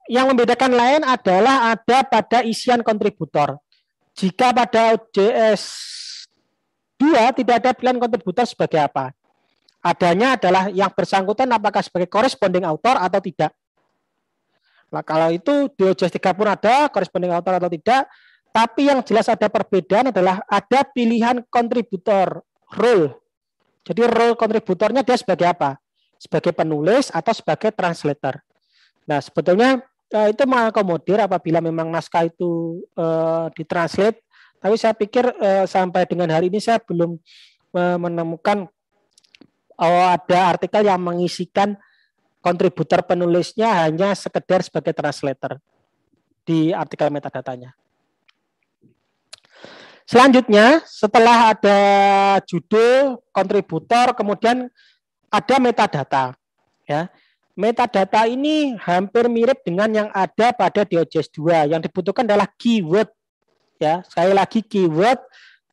Yang membedakan lain adalah ada pada isian kontributor. Jika pada OJS 2 tidak ada pilihan kontributor sebagai apa? Adanya adalah yang bersangkutan apakah sebagai corresponding author atau tidak. Nah, kalau itu di OJS 3 pun ada corresponding author atau tidak, tapi yang jelas ada perbedaan adalah ada pilihan kontributor role. Jadi role kontributornya dia sebagai apa? Sebagai penulis atau sebagai translator. Nah, sebetulnya eh, itu mengakomodir apabila memang naskah itu eh, ditranslate. Tapi saya pikir eh, sampai dengan hari ini saya belum eh, menemukan oh, ada artikel yang mengisikan kontributor penulisnya hanya sekedar sebagai translator di artikel metadatanya. Selanjutnya, setelah ada judul, kontributor, kemudian ada metadata. Ya. Metadata ini hampir mirip dengan yang ada pada DOJS 2. Yang dibutuhkan adalah keyword. Ya, sekali lagi keyword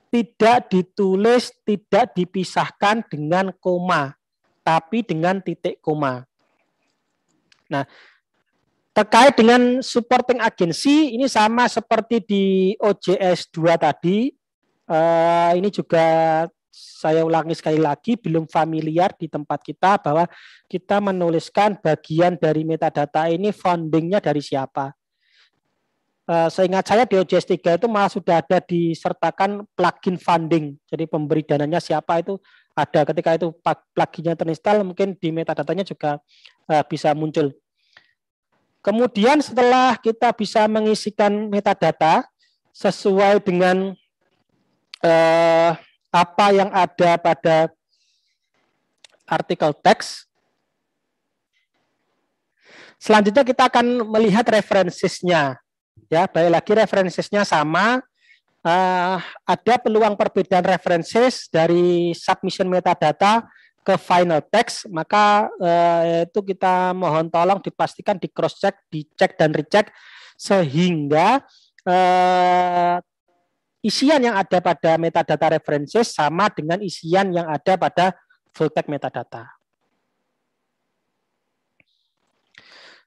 tidak ditulis, tidak dipisahkan dengan koma, tapi dengan titik koma. Nah, Terkait dengan supporting agency, ini sama seperti di OJS 2 tadi. Uh, ini juga saya ulangi sekali lagi, belum familiar di tempat kita bahwa kita menuliskan bagian dari metadata ini foundingnya dari siapa. Uh, seingat saya di OJS 3 itu malah sudah ada disertakan plugin funding. Jadi pemberi dananya siapa itu ada ketika itu pluginnya terinstall mungkin di metadatanya juga uh, bisa muncul. Kemudian setelah kita bisa mengisikan metadata sesuai dengan eh, apa yang ada pada artikel teks, selanjutnya kita akan melihat referensinya. Ya, baik lagi referensinya sama. Uh, ada peluang perbedaan references dari submission metadata ke final text, maka eh, itu kita mohon tolong dipastikan di cross check, dicek dan recheck sehingga eh, isian yang ada pada metadata references sama dengan isian yang ada pada full text metadata.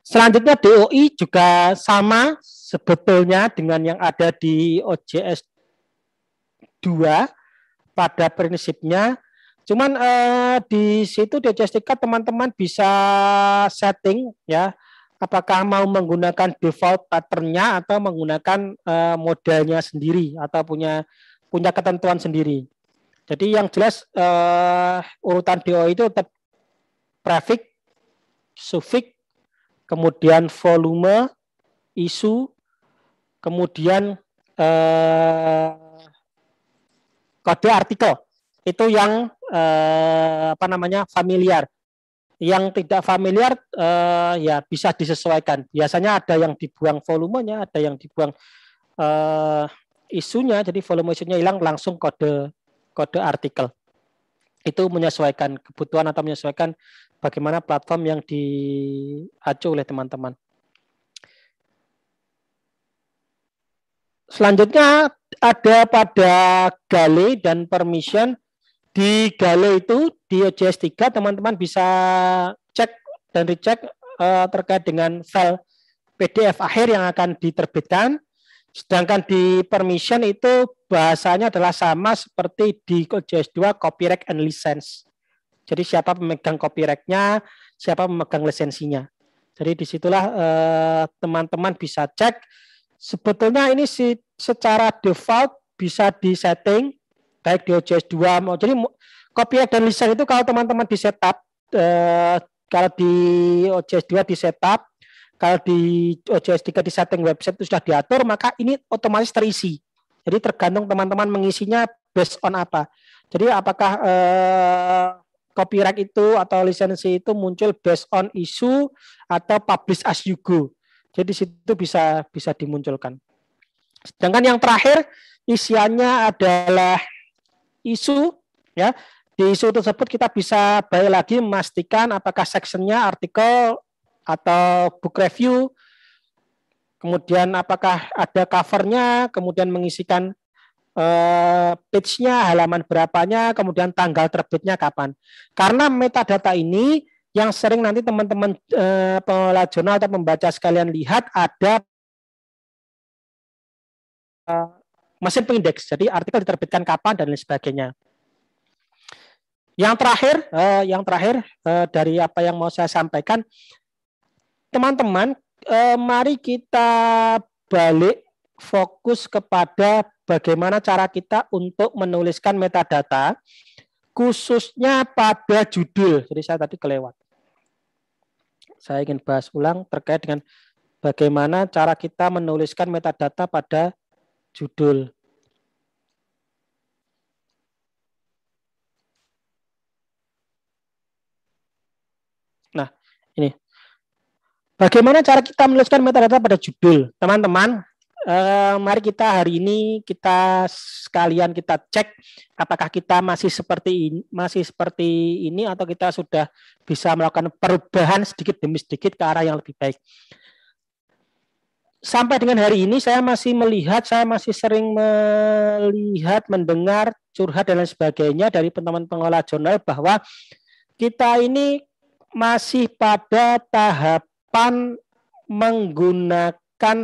Selanjutnya DOI juga sama sebetulnya dengan yang ada di OJS 2 pada prinsipnya Cuman eh, di situ di Justika teman-teman bisa setting ya apakah mau menggunakan default patternnya atau menggunakan eh, modelnya sendiri atau punya punya ketentuan sendiri. Jadi yang jelas eh, urutan DO itu tetap prefix, suffix, kemudian volume, isu, kemudian eh, kode artikel itu yang eh, apa namanya familiar. Yang tidak familiar eh, ya bisa disesuaikan. Biasanya ada yang dibuang volumenya, ada yang dibuang eh, isunya. Jadi volume isunya hilang langsung kode kode artikel. Itu menyesuaikan kebutuhan atau menyesuaikan bagaimana platform yang diacu oleh teman-teman. Selanjutnya ada pada Gale dan permission di Gale itu di OJS 3 teman-teman bisa cek dan recheck uh, terkait dengan file PDF akhir yang akan diterbitkan. Sedangkan di permission itu bahasanya adalah sama seperti di OJS 2 copyright and license. Jadi siapa pemegang copyright-nya, siapa pemegang lisensinya. Jadi di situlah eh, teman-teman uh, bisa cek. Sebetulnya ini si, secara default bisa disetting baik di OJS 2 mau jadi copyright dan lisensi itu kalau teman-teman di setup eh, kalau di OJS 2 di setup kalau di OJS 3 di setting website itu sudah diatur maka ini otomatis terisi jadi tergantung teman-teman mengisinya based on apa. Jadi apakah uh, copyright itu atau lisensi itu muncul based on isu atau publish as you go. Jadi situ bisa bisa dimunculkan. Sedangkan yang terakhir isiannya adalah isu ya. Di isu tersebut kita bisa baik lagi memastikan apakah sectionnya artikel atau book review, kemudian apakah ada covernya, kemudian mengisikan uh, page-nya, halaman berapanya, kemudian tanggal terbitnya kapan. Karena metadata ini yang sering nanti teman-teman uh, pengelola jurnal atau membaca sekalian lihat ada uh, mesin pengindeks. Jadi artikel diterbitkan kapan dan lain sebagainya. Yang terakhir, uh, yang terakhir uh, dari apa yang mau saya sampaikan, teman-teman, uh, mari kita balik fokus kepada bagaimana cara kita untuk menuliskan metadata, khususnya pada judul. Jadi saya tadi kelewat. Saya ingin bahas ulang terkait dengan bagaimana cara kita menuliskan metadata pada judul. Nah, ini. Bagaimana cara kita menuliskan metadata pada judul? Teman-teman, eh, mari kita hari ini kita sekalian kita cek apakah kita masih seperti ini, masih seperti ini atau kita sudah bisa melakukan perubahan sedikit demi sedikit ke arah yang lebih baik sampai dengan hari ini saya masih melihat, saya masih sering melihat, mendengar, curhat dan lain sebagainya dari teman-teman pengelola jurnal bahwa kita ini masih pada tahapan menggunakan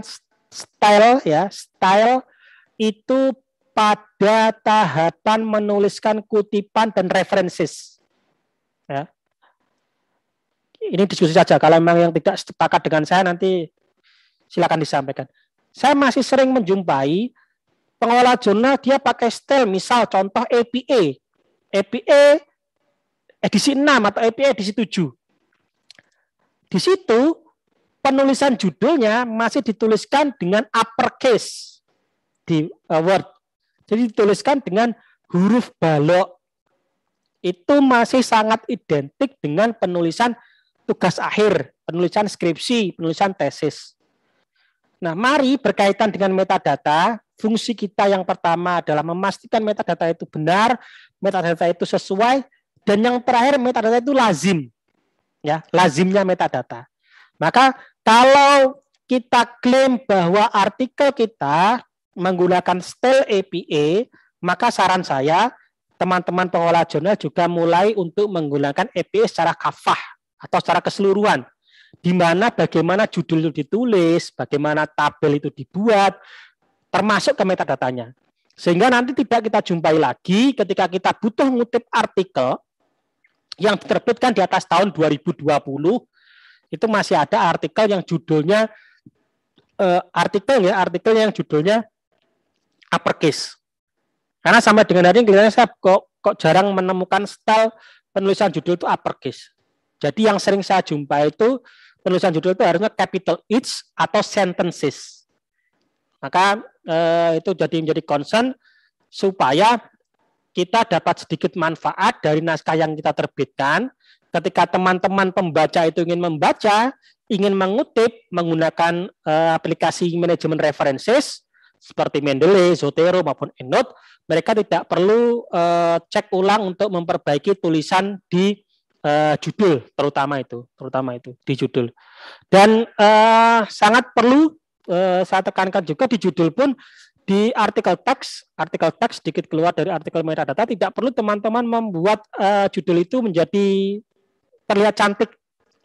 style ya, style itu pada tahapan menuliskan kutipan dan references. Ya. Ini diskusi saja. Kalau memang yang tidak sepakat dengan saya nanti silakan disampaikan. Saya masih sering menjumpai pengelola jurnal dia pakai style misal contoh APA. APA edisi 6 atau APA edisi 7. Di situ penulisan judulnya masih dituliskan dengan uppercase di uh, Word. Jadi dituliskan dengan huruf balok. Itu masih sangat identik dengan penulisan tugas akhir, penulisan skripsi, penulisan tesis. Nah, mari berkaitan dengan metadata, fungsi kita yang pertama adalah memastikan metadata itu benar, metadata itu sesuai, dan yang terakhir metadata itu lazim. Ya, lazimnya metadata. Maka kalau kita klaim bahwa artikel kita menggunakan style APA, maka saran saya teman-teman pengolah jurnal juga mulai untuk menggunakan APA secara kafah atau secara keseluruhan di mana bagaimana judul itu ditulis, bagaimana tabel itu dibuat, termasuk ke metadatanya. Sehingga nanti tidak kita jumpai lagi ketika kita butuh ngutip artikel yang diterbitkan di atas tahun 2020, itu masih ada artikel yang judulnya uh, artikel ya, artikel yang judulnya uppercase. Karena sampai dengan hari ini kelihatannya saya kok kok jarang menemukan style penulisan judul itu uppercase. Jadi yang sering saya jumpa itu penulisan judul itu harusnya capital H atau sentences. Maka eh, itu jadi menjadi concern supaya kita dapat sedikit manfaat dari naskah yang kita terbitkan. Ketika teman-teman pembaca itu ingin membaca, ingin mengutip menggunakan eh, aplikasi manajemen references seperti Mendeley, Zotero maupun EndNote, mereka tidak perlu eh, cek ulang untuk memperbaiki tulisan di uh, judul terutama itu, terutama itu di judul. Dan uh, sangat perlu uh, saya tekankan juga di judul pun di artikel teks, artikel teks sedikit keluar dari artikel metadata tidak perlu teman-teman membuat uh, judul itu menjadi terlihat cantik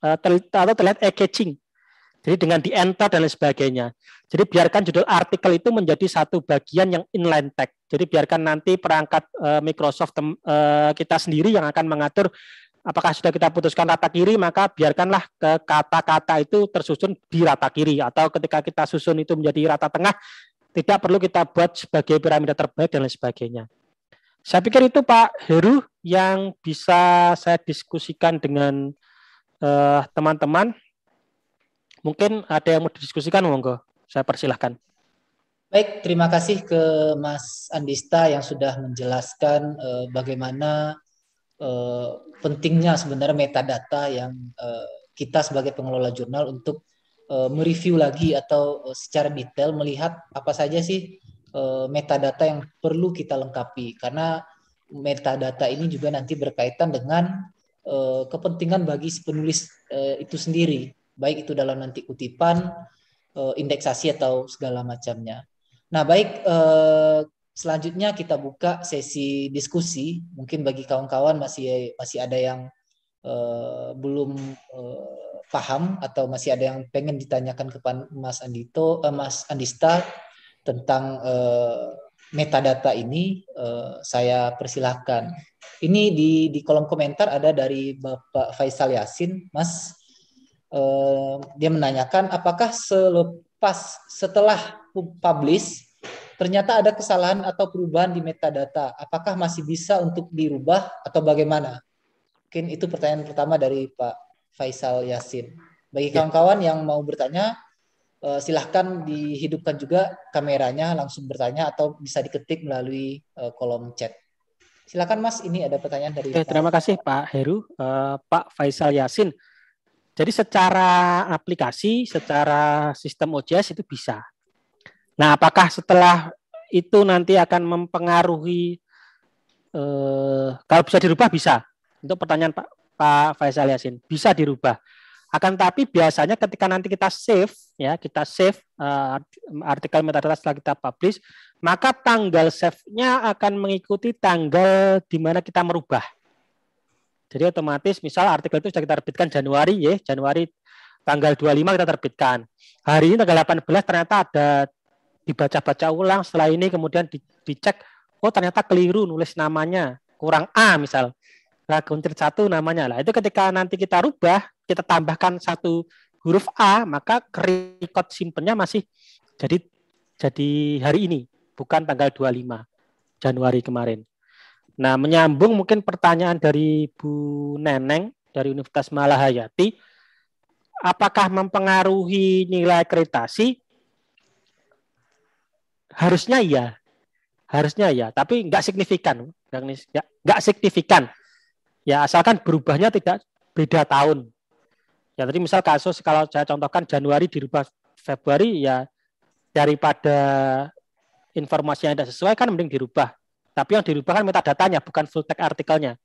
uh, atau terlihat eye-catching. Jadi dengan di enter dan lain sebagainya. Jadi biarkan judul artikel itu menjadi satu bagian yang inline text. Jadi biarkan nanti perangkat Microsoft kita sendiri yang akan mengatur apakah sudah kita putuskan rata kiri maka biarkanlah ke kata-kata itu tersusun di rata kiri atau ketika kita susun itu menjadi rata tengah tidak perlu kita buat sebagai piramida terbaik dan lain sebagainya. Saya pikir itu Pak Heru yang bisa saya diskusikan dengan eh, teman-teman. Mungkin ada yang mau didiskusikan, monggo. Saya persilahkan. Baik, terima kasih ke Mas Andista yang sudah menjelaskan uh, bagaimana uh, pentingnya sebenarnya metadata yang uh, kita sebagai pengelola jurnal untuk uh, mereview lagi atau uh, secara detail melihat apa saja sih uh, metadata yang perlu kita lengkapi karena metadata ini juga nanti berkaitan dengan uh, kepentingan bagi penulis uh, itu sendiri, baik itu dalam nanti kutipan, uh, indeksasi atau segala macamnya. Nah, baik eh, selanjutnya kita buka sesi diskusi. Mungkin bagi kawan-kawan masih masih ada yang eh, belum eh, paham atau masih ada yang pengen ditanyakan kepada Mas Andito, eh, Mas Andista tentang eh, metadata ini, eh, saya persilahkan. Ini di di kolom komentar ada dari Bapak Faisal Yasin, Mas. Eh, dia menanyakan apakah selepas setelah publish ternyata ada kesalahan atau perubahan di metadata. Apakah masih bisa untuk dirubah atau bagaimana? Mungkin itu pertanyaan pertama dari Pak Faisal Yasin. Bagi ya. kawan-kawan yang mau bertanya, eh, silahkan dihidupkan juga kameranya, langsung bertanya atau bisa diketik melalui eh, kolom chat. Silakan Mas, ini ada pertanyaan dari Oke, Terima kasih Pak Heru, uh, Pak Faisal Yasin. Jadi secara aplikasi, secara sistem OJS itu bisa. Nah, apakah setelah itu nanti akan mempengaruhi eh, kalau bisa dirubah bisa. Untuk pertanyaan Pak Pak Faisal Yasin, bisa dirubah. Akan tapi biasanya ketika nanti kita save ya, kita save uh, artikel metadata setelah kita publish, maka tanggal save-nya akan mengikuti tanggal di mana kita merubah. Jadi otomatis misal artikel itu sudah kita terbitkan Januari ya, Januari tanggal 25 kita terbitkan. Hari ini tanggal 18 ternyata ada dibaca-baca ulang setelah ini kemudian di, dicek oh ternyata keliru nulis namanya kurang A misal. Nah kuntir satu namanya. Lah itu ketika nanti kita rubah kita tambahkan satu huruf A maka record simpennya masih jadi jadi hari ini bukan tanggal 25 Januari kemarin. Nah menyambung mungkin pertanyaan dari Bu Neneng dari Universitas Malahayati. Apakah mempengaruhi nilai akreditasi harusnya iya. Harusnya ya tapi nggak signifikan. Nggak nggak signifikan. Ya asalkan berubahnya tidak beda tahun. Ya tadi misal kasus kalau saya contohkan Januari dirubah Februari ya daripada informasi yang tidak sesuai kan mending dirubah. Tapi yang dirubah kan metadatanya bukan full text artikelnya.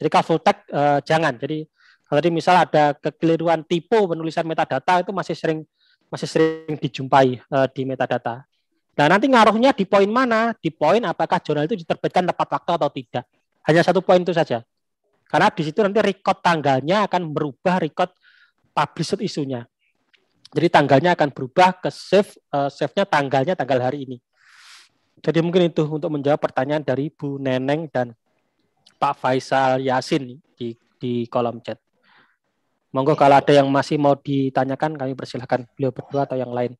Jadi kalau full text eh, jangan. Jadi kalau tadi misal ada kekeliruan tipe penulisan metadata itu masih sering masih sering dijumpai eh, di metadata Nah, nanti ngaruhnya di poin mana? Di poin apakah jurnal itu diterbitkan tepat waktu atau tidak. Hanya satu poin itu saja. Karena di situ nanti record tanggalnya akan merubah record published isunya. Jadi tanggalnya akan berubah ke save, uh, save-nya tanggalnya tanggal hari ini. Jadi mungkin itu untuk menjawab pertanyaan dari Bu Neneng dan Pak Faisal Yasin di, di kolom chat. Monggo kalau ada yang masih mau ditanyakan, kami persilahkan beliau berdua atau yang lain.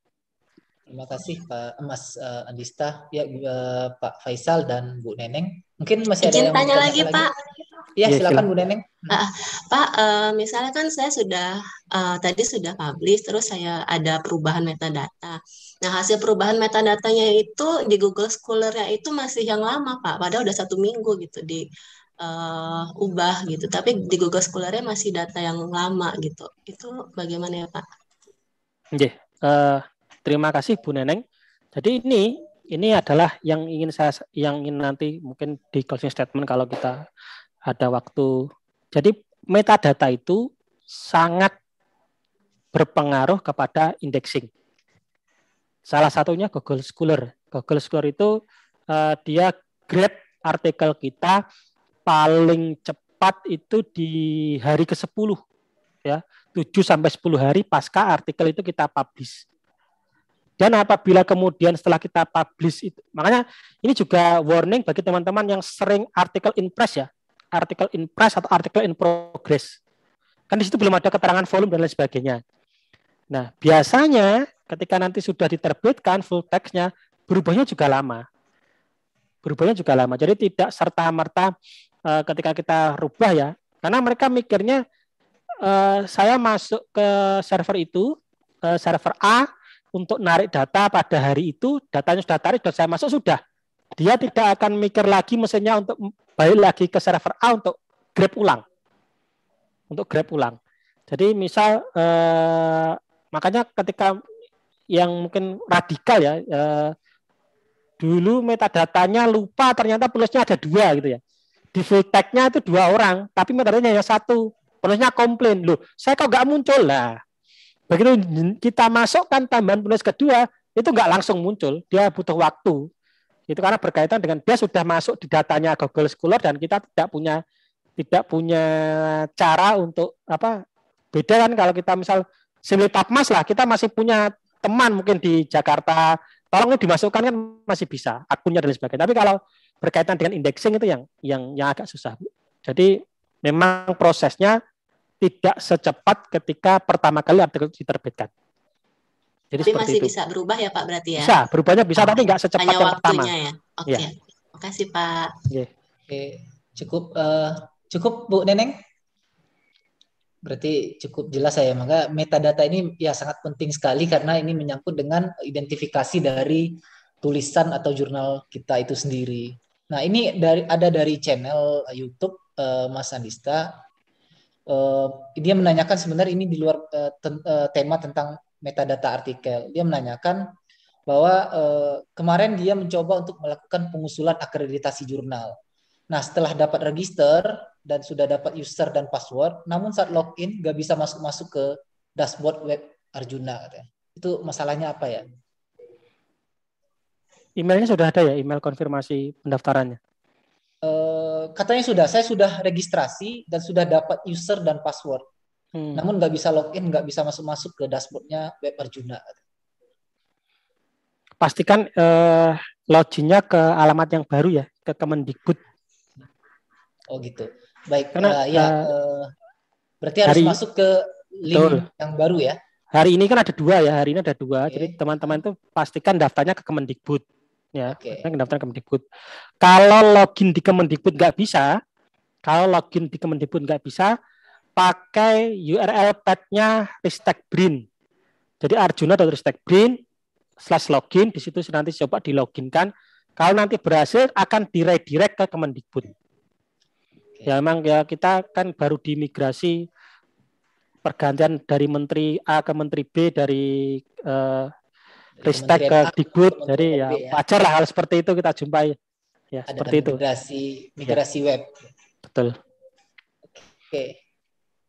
Terima kasih Pak Mas uh, Andista, ya uh, Pak Faisal dan Bu Neneng. Mungkin masih Izin ada yang tanya lagi, lagi Pak. Iya, ya, silakan Bu Neneng. Uh, Pak, uh, misalnya kan saya sudah uh, tadi sudah publish, terus saya ada perubahan metadata. Nah, hasil perubahan metadatanya itu di Google Scholar-nya itu masih yang lama, Pak. Padahal udah satu minggu gitu di uh, ubah gitu. Tapi di Google Scholar-nya masih data yang lama gitu. Itu bagaimana ya, Pak? Oke, uh, Terima kasih Bu Neneng. Jadi ini ini adalah yang ingin saya yang ingin nanti mungkin di closing statement kalau kita ada waktu. Jadi metadata itu sangat berpengaruh kepada indexing. Salah satunya Google Scholar. Google Scholar itu uh, dia grade artikel kita paling cepat itu di hari ke-10 ya. 7 sampai 10 hari pasca artikel itu kita publish. Dan apabila kemudian setelah kita publish itu, makanya ini juga warning bagi teman-teman yang sering artikel in press ya, artikel in press atau artikel in progress. Kan di situ belum ada keterangan volume dan lain sebagainya. Nah, biasanya ketika nanti sudah diterbitkan full textnya, berubahnya juga lama. Berubahnya juga lama. Jadi tidak serta-merta uh, ketika kita rubah ya, karena mereka mikirnya uh, saya masuk ke server itu, uh, server A, untuk narik data pada hari itu, datanya sudah tarik, sudah saya masuk sudah. Dia tidak akan mikir lagi mesinnya untuk balik lagi ke server A untuk grab ulang. Untuk grab ulang. Jadi misal eh, makanya ketika yang mungkin radikal ya eh, dulu metadatanya lupa ternyata penulisnya ada dua gitu ya. Di full tag-nya itu dua orang, tapi metadatanya hanya satu. Penulisnya komplain, loh saya kok nggak muncul lah. Begitu kita masukkan tambahan penulis kedua, itu nggak langsung muncul, dia butuh waktu. Itu karena berkaitan dengan dia sudah masuk di datanya Google Scholar dan kita tidak punya tidak punya cara untuk apa beda kan kalau kita misal Simli Mas lah, kita masih punya teman mungkin di Jakarta, tolong dimasukkan kan masih bisa akunnya dan sebagainya. Tapi kalau berkaitan dengan indexing itu yang yang yang agak susah. Jadi memang prosesnya tidak secepat ketika pertama kali artikel diterbitkan. Jadi tapi masih itu. bisa berubah ya Pak berarti ya? Bisa, berubahnya bisa oh, tapi nggak secepat yang pertama. ya. Oke. Okay. Ya. Terima kasih Pak. Yeah. Oke, cukup uh, cukup Bu Neneng. Berarti cukup jelas saya. Maka metadata ini ya sangat penting sekali karena ini menyangkut dengan identifikasi dari tulisan atau jurnal kita itu sendiri. Nah, ini dari ada dari channel YouTube uh, Mas Andista uh, dia menanyakan sebenarnya ini di luar uh, ten, uh, tema tentang metadata artikel. Dia menanyakan bahwa uh, kemarin dia mencoba untuk melakukan pengusulan akreditasi jurnal. Nah, setelah dapat register dan sudah dapat user dan password, namun saat login nggak bisa masuk-masuk ke dashboard web Arjuna. Itu masalahnya apa ya? Emailnya sudah ada ya, email konfirmasi pendaftarannya? Eh, katanya sudah, saya sudah registrasi dan sudah dapat user dan password. Hmm. Namun nggak bisa login, nggak bisa masuk-masuk ke dashboardnya web Arjuna. Pastikan uh, loginnya ke alamat yang baru ya, ke Kemendikbud. Oh gitu. Baik. Karena uh, ya uh, berarti harus hari, masuk ke link betul. yang baru ya. Hari ini kan ada dua ya, hari ini ada dua. Okay. Jadi teman-teman itu pastikan daftarnya ke Kemendikbud ya okay. pendaftaran Kemendikbud. Kalau login di Kemendikbud nggak bisa, kalau login di Kemendikbud nggak bisa, pakai URL pad-nya Ristek Brin. Jadi Arjuna atau Ristek Brin slash login di situ nanti coba diloginkan. Kalau nanti berhasil akan direct ke Kemendikbud. Ya memang ya kita kan baru dimigrasi pergantian dari menteri A ke menteri B dari uh, Ristek ke Dikbud, jadi ya, ya wajar lah hal seperti itu kita jumpai. Ya, Ada seperti itu. Migrasi migrasi ya. web. Betul. Oke.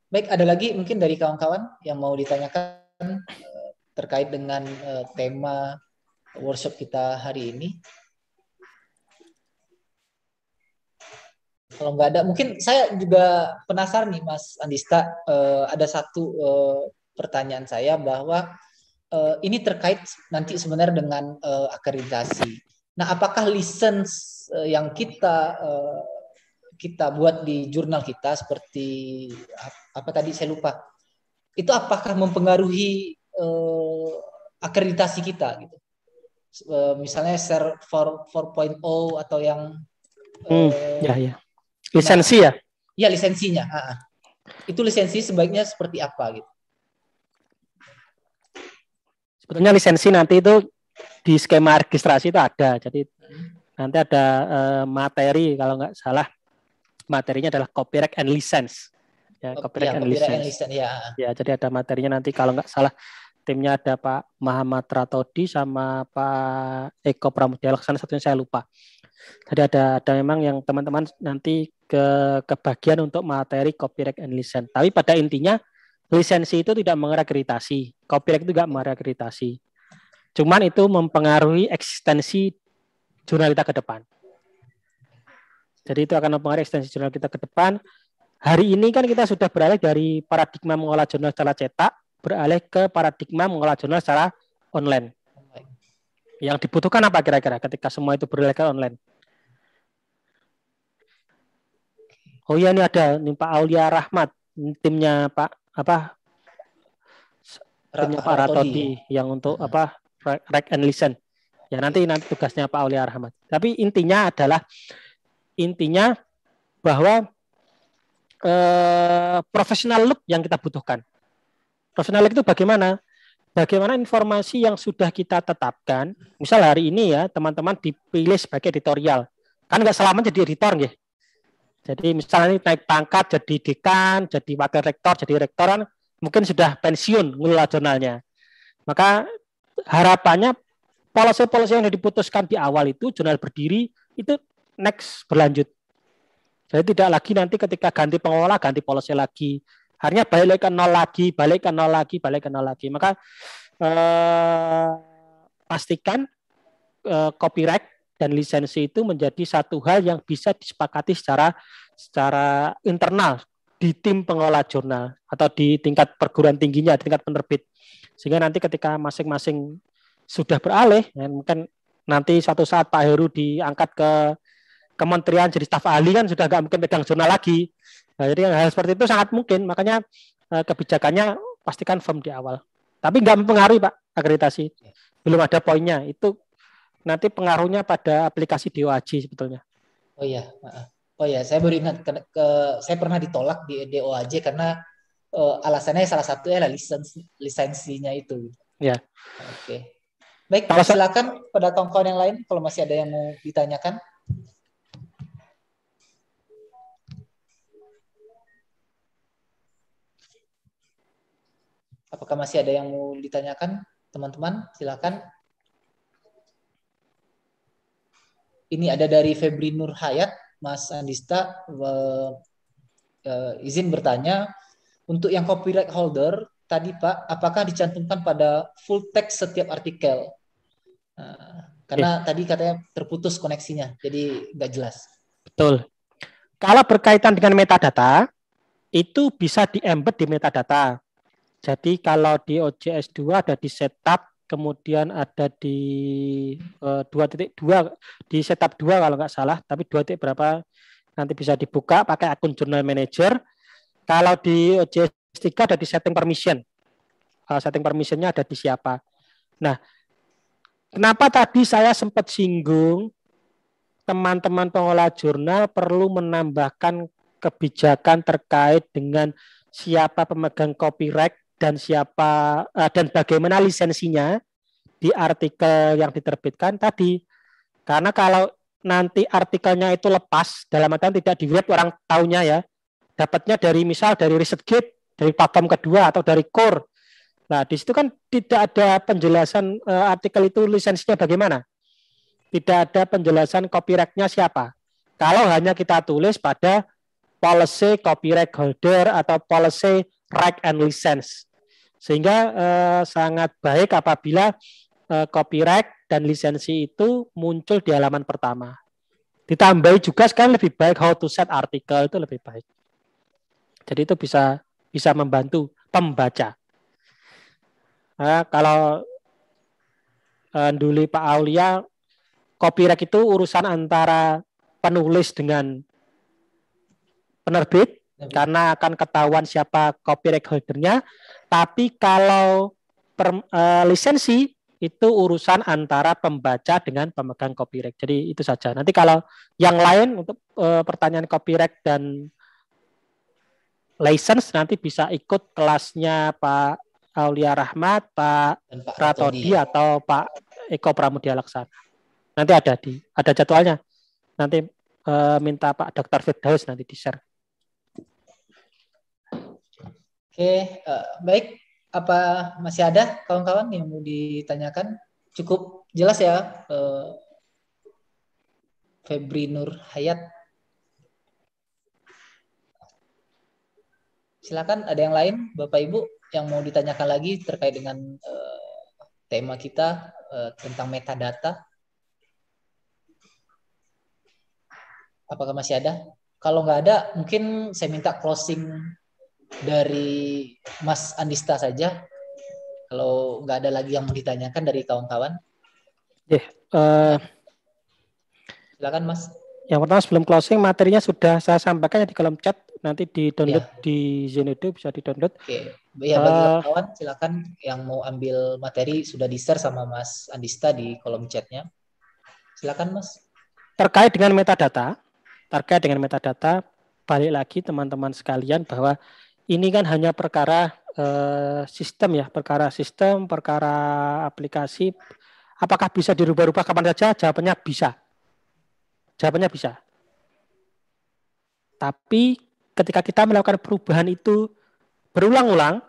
Baik, ada lagi mungkin dari kawan-kawan yang mau ditanyakan uh, terkait dengan uh, tema workshop kita hari ini. Kalau nggak ada, mungkin saya juga penasaran nih, Mas Andista. Uh, ada satu uh, pertanyaan saya bahwa uh, ini terkait nanti sebenarnya dengan uh, akreditasi. Nah, apakah lisensi uh, yang kita uh, kita buat di jurnal kita seperti apa tadi saya lupa. Itu apakah mempengaruhi uh, akreditasi kita gitu? Uh, misalnya share 4.0 atau yang hmm, ya ya. Lisensi nah, ya? Iya, lisensinya. -uh. Itu lisensi sebaiknya seperti apa gitu? Sebetulnya lisensi nanti itu di skema registrasi itu ada. Jadi nanti ada uh, materi kalau nggak salah materinya adalah copyright and license. Ya, copyright, ya, and, copyright license. and license. Ya. ya, jadi ada materinya nanti kalau nggak salah timnya ada Pak Muhammad Ratodi sama Pak Eko Pramudya Laksana satunya saya lupa. Jadi ada ada memang yang teman-teman nanti ke kebagian untuk materi copyright and license. Tapi pada intinya lisensi itu tidak mengakreditasi, copyright itu tidak mengakreditasi. Cuman itu mempengaruhi eksistensi jurnal kita ke depan. Jadi itu akan mempengaruhi eksistensi jurnal kita ke depan. Hari ini kan kita sudah beralih dari paradigma mengolah jurnal secara cetak, beralih ke paradigma mengolah jurnal secara online. Yang dibutuhkan apa kira-kira ketika semua itu beralih ke online? Oh iya ini ada nih Pak Aulia Rahmat, timnya Pak apa timnya Pak Ratodi yang untuk hmm. apa rek and listen. Ya nanti nanti tugasnya Pak Aulia Rahmat. Tapi intinya adalah intinya bahwa eh, profesional look yang kita butuhkan. Profesional look itu bagaimana? bagaimana informasi yang sudah kita tetapkan, misal hari ini ya teman-teman dipilih sebagai editorial, kan nggak selama jadi editor ya. Jadi misalnya naik pangkat jadi dekan, jadi wakil rektor, jadi rektoran, mungkin sudah pensiun ngelola jurnalnya. Maka harapannya polisi-polisi yang diputuskan di awal itu jurnal berdiri itu next berlanjut. Jadi tidak lagi nanti ketika ganti pengelola ganti polisi lagi. Hanya balik ke nol lagi, balik ke nol lagi, balik ke nol lagi. Maka eh, pastikan eh, copyright dan lisensi itu menjadi satu hal yang bisa disepakati secara secara internal di tim pengelola jurnal atau di tingkat perguruan tingginya, tingkat penerbit. Sehingga nanti ketika masing-masing sudah beralih, ya mungkin nanti satu saat Pak Heru diangkat ke kementerian jadi staf ahli kan sudah nggak mungkin pegang zona lagi. Nah, jadi hal seperti itu sangat mungkin. Makanya eh, kebijakannya pastikan firm di awal. Tapi nggak mempengaruhi Pak akreditasi. Belum ada poinnya. Itu nanti pengaruhnya pada aplikasi DOAJ sebetulnya. Oh iya. Oh iya, saya baru ingat ke, ke saya pernah ditolak di DOAJ karena uh, alasannya salah satu adalah lisensi lisensinya itu. Ya. Oke. Baik, kalau silakan pada kawan-kawan yang lain kalau masih ada yang mau ditanyakan. Apakah masih ada yang mau ditanyakan, teman-teman? Silakan. Ini ada dari Febri Nur Hayat, Mas Andista. Uh, uh, izin bertanya, untuk yang copyright holder tadi Pak, apakah dicantumkan pada full text setiap artikel? Uh, karena tadi katanya terputus koneksinya, jadi nggak jelas. Betul. Kalau berkaitan dengan metadata, itu bisa di-embed di metadata. Jadi kalau di OJS 2 ada di setup, kemudian ada di uh, titik dua di setup dua kalau nggak salah, tapi dua titik berapa nanti bisa dibuka pakai akun Journal Manager. Kalau di OJS 3 ada di setting permission. Uh, setting permissionnya ada di siapa. Nah, kenapa tadi saya sempat singgung teman-teman pengolah jurnal perlu menambahkan kebijakan terkait dengan siapa pemegang copyright dan siapa uh, dan bagaimana lisensinya di artikel yang diterbitkan tadi. Karena kalau nanti artikelnya itu lepas dalam artian tidak di web orang tahunya ya, dapatnya dari misal dari ResearchGate, dari platform kedua atau dari core. Nah, di situ kan tidak ada penjelasan uh, artikel itu lisensinya bagaimana. Tidak ada penjelasan copyrightnya siapa. Kalau hanya kita tulis pada policy copyright holder atau policy right and license. Sehingga eh, sangat baik apabila eh, copyright dan lisensi itu muncul di halaman pertama. Ditambahi juga sekarang lebih baik how to set artikel itu lebih baik. Jadi itu bisa bisa membantu pembaca. Nah, kalau eh, dulu Pak Aulia copyright itu urusan antara penulis dengan penerbit karena akan ketahuan siapa copyright holdernya. Tapi kalau per, uh, lisensi itu urusan antara pembaca dengan pemegang copyright. Jadi itu saja. Nanti kalau yang lain untuk uh, pertanyaan copyright dan license nanti bisa ikut kelasnya Pak Aulia Rahmat, Pak, Pak Ratodi atau Pak Eko Pramudia Laksana. Nanti ada di ada jadwalnya. Nanti uh, minta Pak Dr. Firdaus nanti di-share. Oke, uh, baik. Apa masih ada kawan-kawan yang mau ditanyakan? Cukup jelas ya, uh, Febri Nur Hayat. Silakan, ada yang lain, Bapak Ibu, yang mau ditanyakan lagi terkait dengan uh, tema kita uh, tentang metadata. Apakah masih ada? Kalau nggak ada, mungkin saya minta closing dari Mas Andista saja. Kalau nggak ada lagi yang mau ditanyakan dari kawan-kawan. Yeah, uh, Silakan Mas. Yang pertama sebelum closing materinya sudah saya sampaikan di kolom chat nanti di download yeah. di Zenodo bisa di download. Oke, okay. ya bagi uh, kawan silakan yang mau ambil materi sudah di share sama Mas Andista di kolom chatnya. Silakan Mas. Terkait dengan metadata, terkait dengan metadata, balik lagi teman-teman sekalian bahwa ini kan hanya perkara uh, sistem ya, perkara sistem, perkara aplikasi, apakah bisa dirubah-rubah kapan saja? Jawabannya bisa. Jawabannya bisa. Tapi ketika kita melakukan perubahan itu berulang-ulang,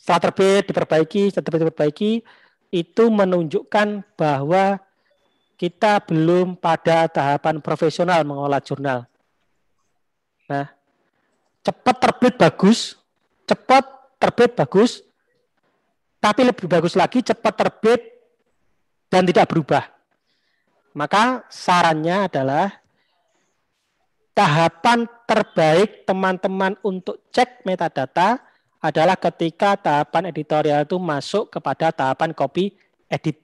setelah terbit diperbaiki, setelah terbit diperbaiki, itu menunjukkan bahwa kita belum pada tahapan profesional mengolah jurnal. Nah, cepat terbit bagus, cepat terbit bagus, tapi lebih bagus lagi cepat terbit dan tidak berubah. Maka sarannya adalah tahapan terbaik teman-teman untuk cek metadata adalah ketika tahapan editorial itu masuk kepada tahapan copy edit.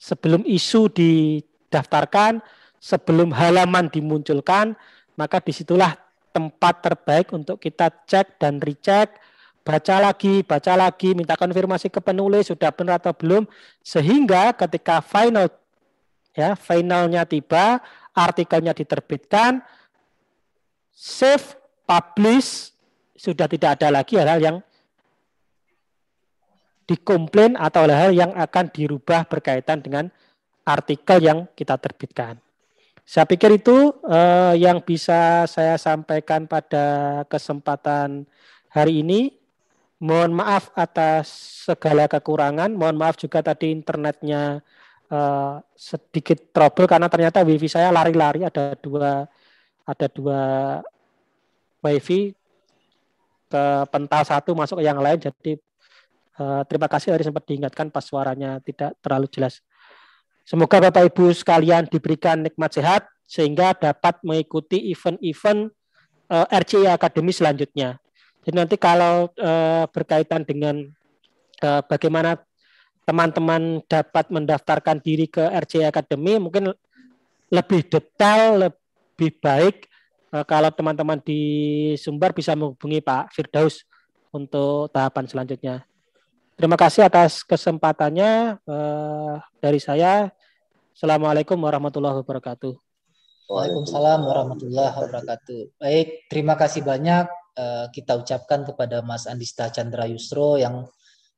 Sebelum isu didaftarkan, sebelum halaman dimunculkan, maka di situlah tempat terbaik untuk kita cek dan recheck, baca lagi, baca lagi, minta konfirmasi ke penulis sudah benar atau belum, sehingga ketika final ya finalnya tiba, artikelnya diterbitkan, save, publish, sudah tidak ada lagi hal-hal yang dikomplain atau hal-hal yang akan dirubah berkaitan dengan artikel yang kita terbitkan. Saya pikir itu eh, yang bisa saya sampaikan pada kesempatan hari ini. Mohon maaf atas segala kekurangan. Mohon maaf juga tadi internetnya eh, sedikit trouble karena ternyata wifi saya lari-lari ada dua ada dua wifi ke pental satu masuk ke yang lain jadi uh, terima kasih hari sempat diingatkan pas suaranya tidak terlalu jelas. Semoga Bapak Ibu sekalian diberikan nikmat sehat sehingga dapat mengikuti event-event uh, eh, RCI Akademi selanjutnya. Jadi nanti kalau uh, berkaitan dengan uh, bagaimana teman-teman dapat mendaftarkan diri ke RCI Akademi mungkin lebih detail, lebih baik uh, kalau teman-teman di Sumbar bisa menghubungi Pak Firdaus untuk tahapan selanjutnya. Terima kasih atas kesempatannya uh, dari saya. Assalamualaikum warahmatullahi wabarakatuh. Waalaikumsalam warahmatullahi wabarakatuh. Baik, terima kasih banyak uh, kita ucapkan kepada Mas Andista Chandra Yusro yang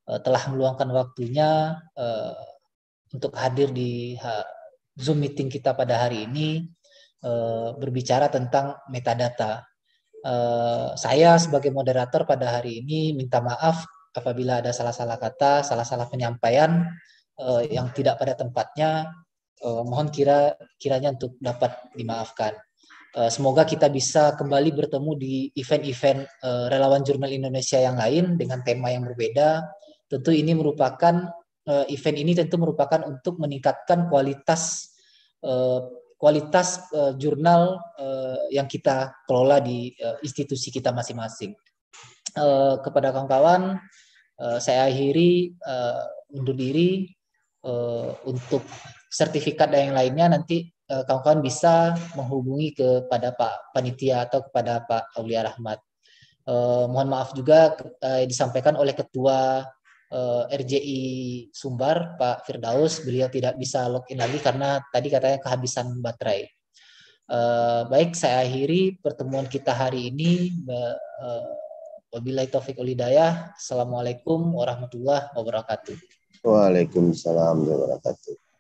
uh, telah meluangkan waktunya uh, untuk hadir di Zoom meeting kita pada hari ini Eh, berbicara tentang metadata. Saya sebagai moderator pada hari ini minta maaf apabila ada salah-salah kata, salah-salah penyampaian yang tidak pada tempatnya. Uh, mohon kira kiranya untuk dapat dimaafkan. Uh, semoga kita bisa kembali bertemu di event-event uh, relawan jurnal Indonesia yang lain dengan tema yang berbeda. Tentu ini merupakan uh, event ini tentu merupakan untuk meningkatkan kualitas uh, kualitas uh, jurnal uh, yang kita kelola di uh, institusi kita masing-masing. Uh, kepada kawan-kawan, saya akhiri uh, undur diri uh, untuk sertifikat dan yang lainnya nanti kawan-kawan uh, bisa menghubungi kepada Pak Panitia atau kepada Pak Aulia Rahmat. Uh, mohon maaf juga uh, disampaikan oleh Ketua uh, eh, RJI Sumbar Pak Firdaus beliau tidak bisa login lagi karena tadi katanya kehabisan baterai. Baik saya akhiri pertemuan kita hari ini. Wabillahi taufiq walhidayah. Assalamualaikum warahmatullahi wabarakatuh. Waalaikumsalam warahmatullahi wabarakatuh.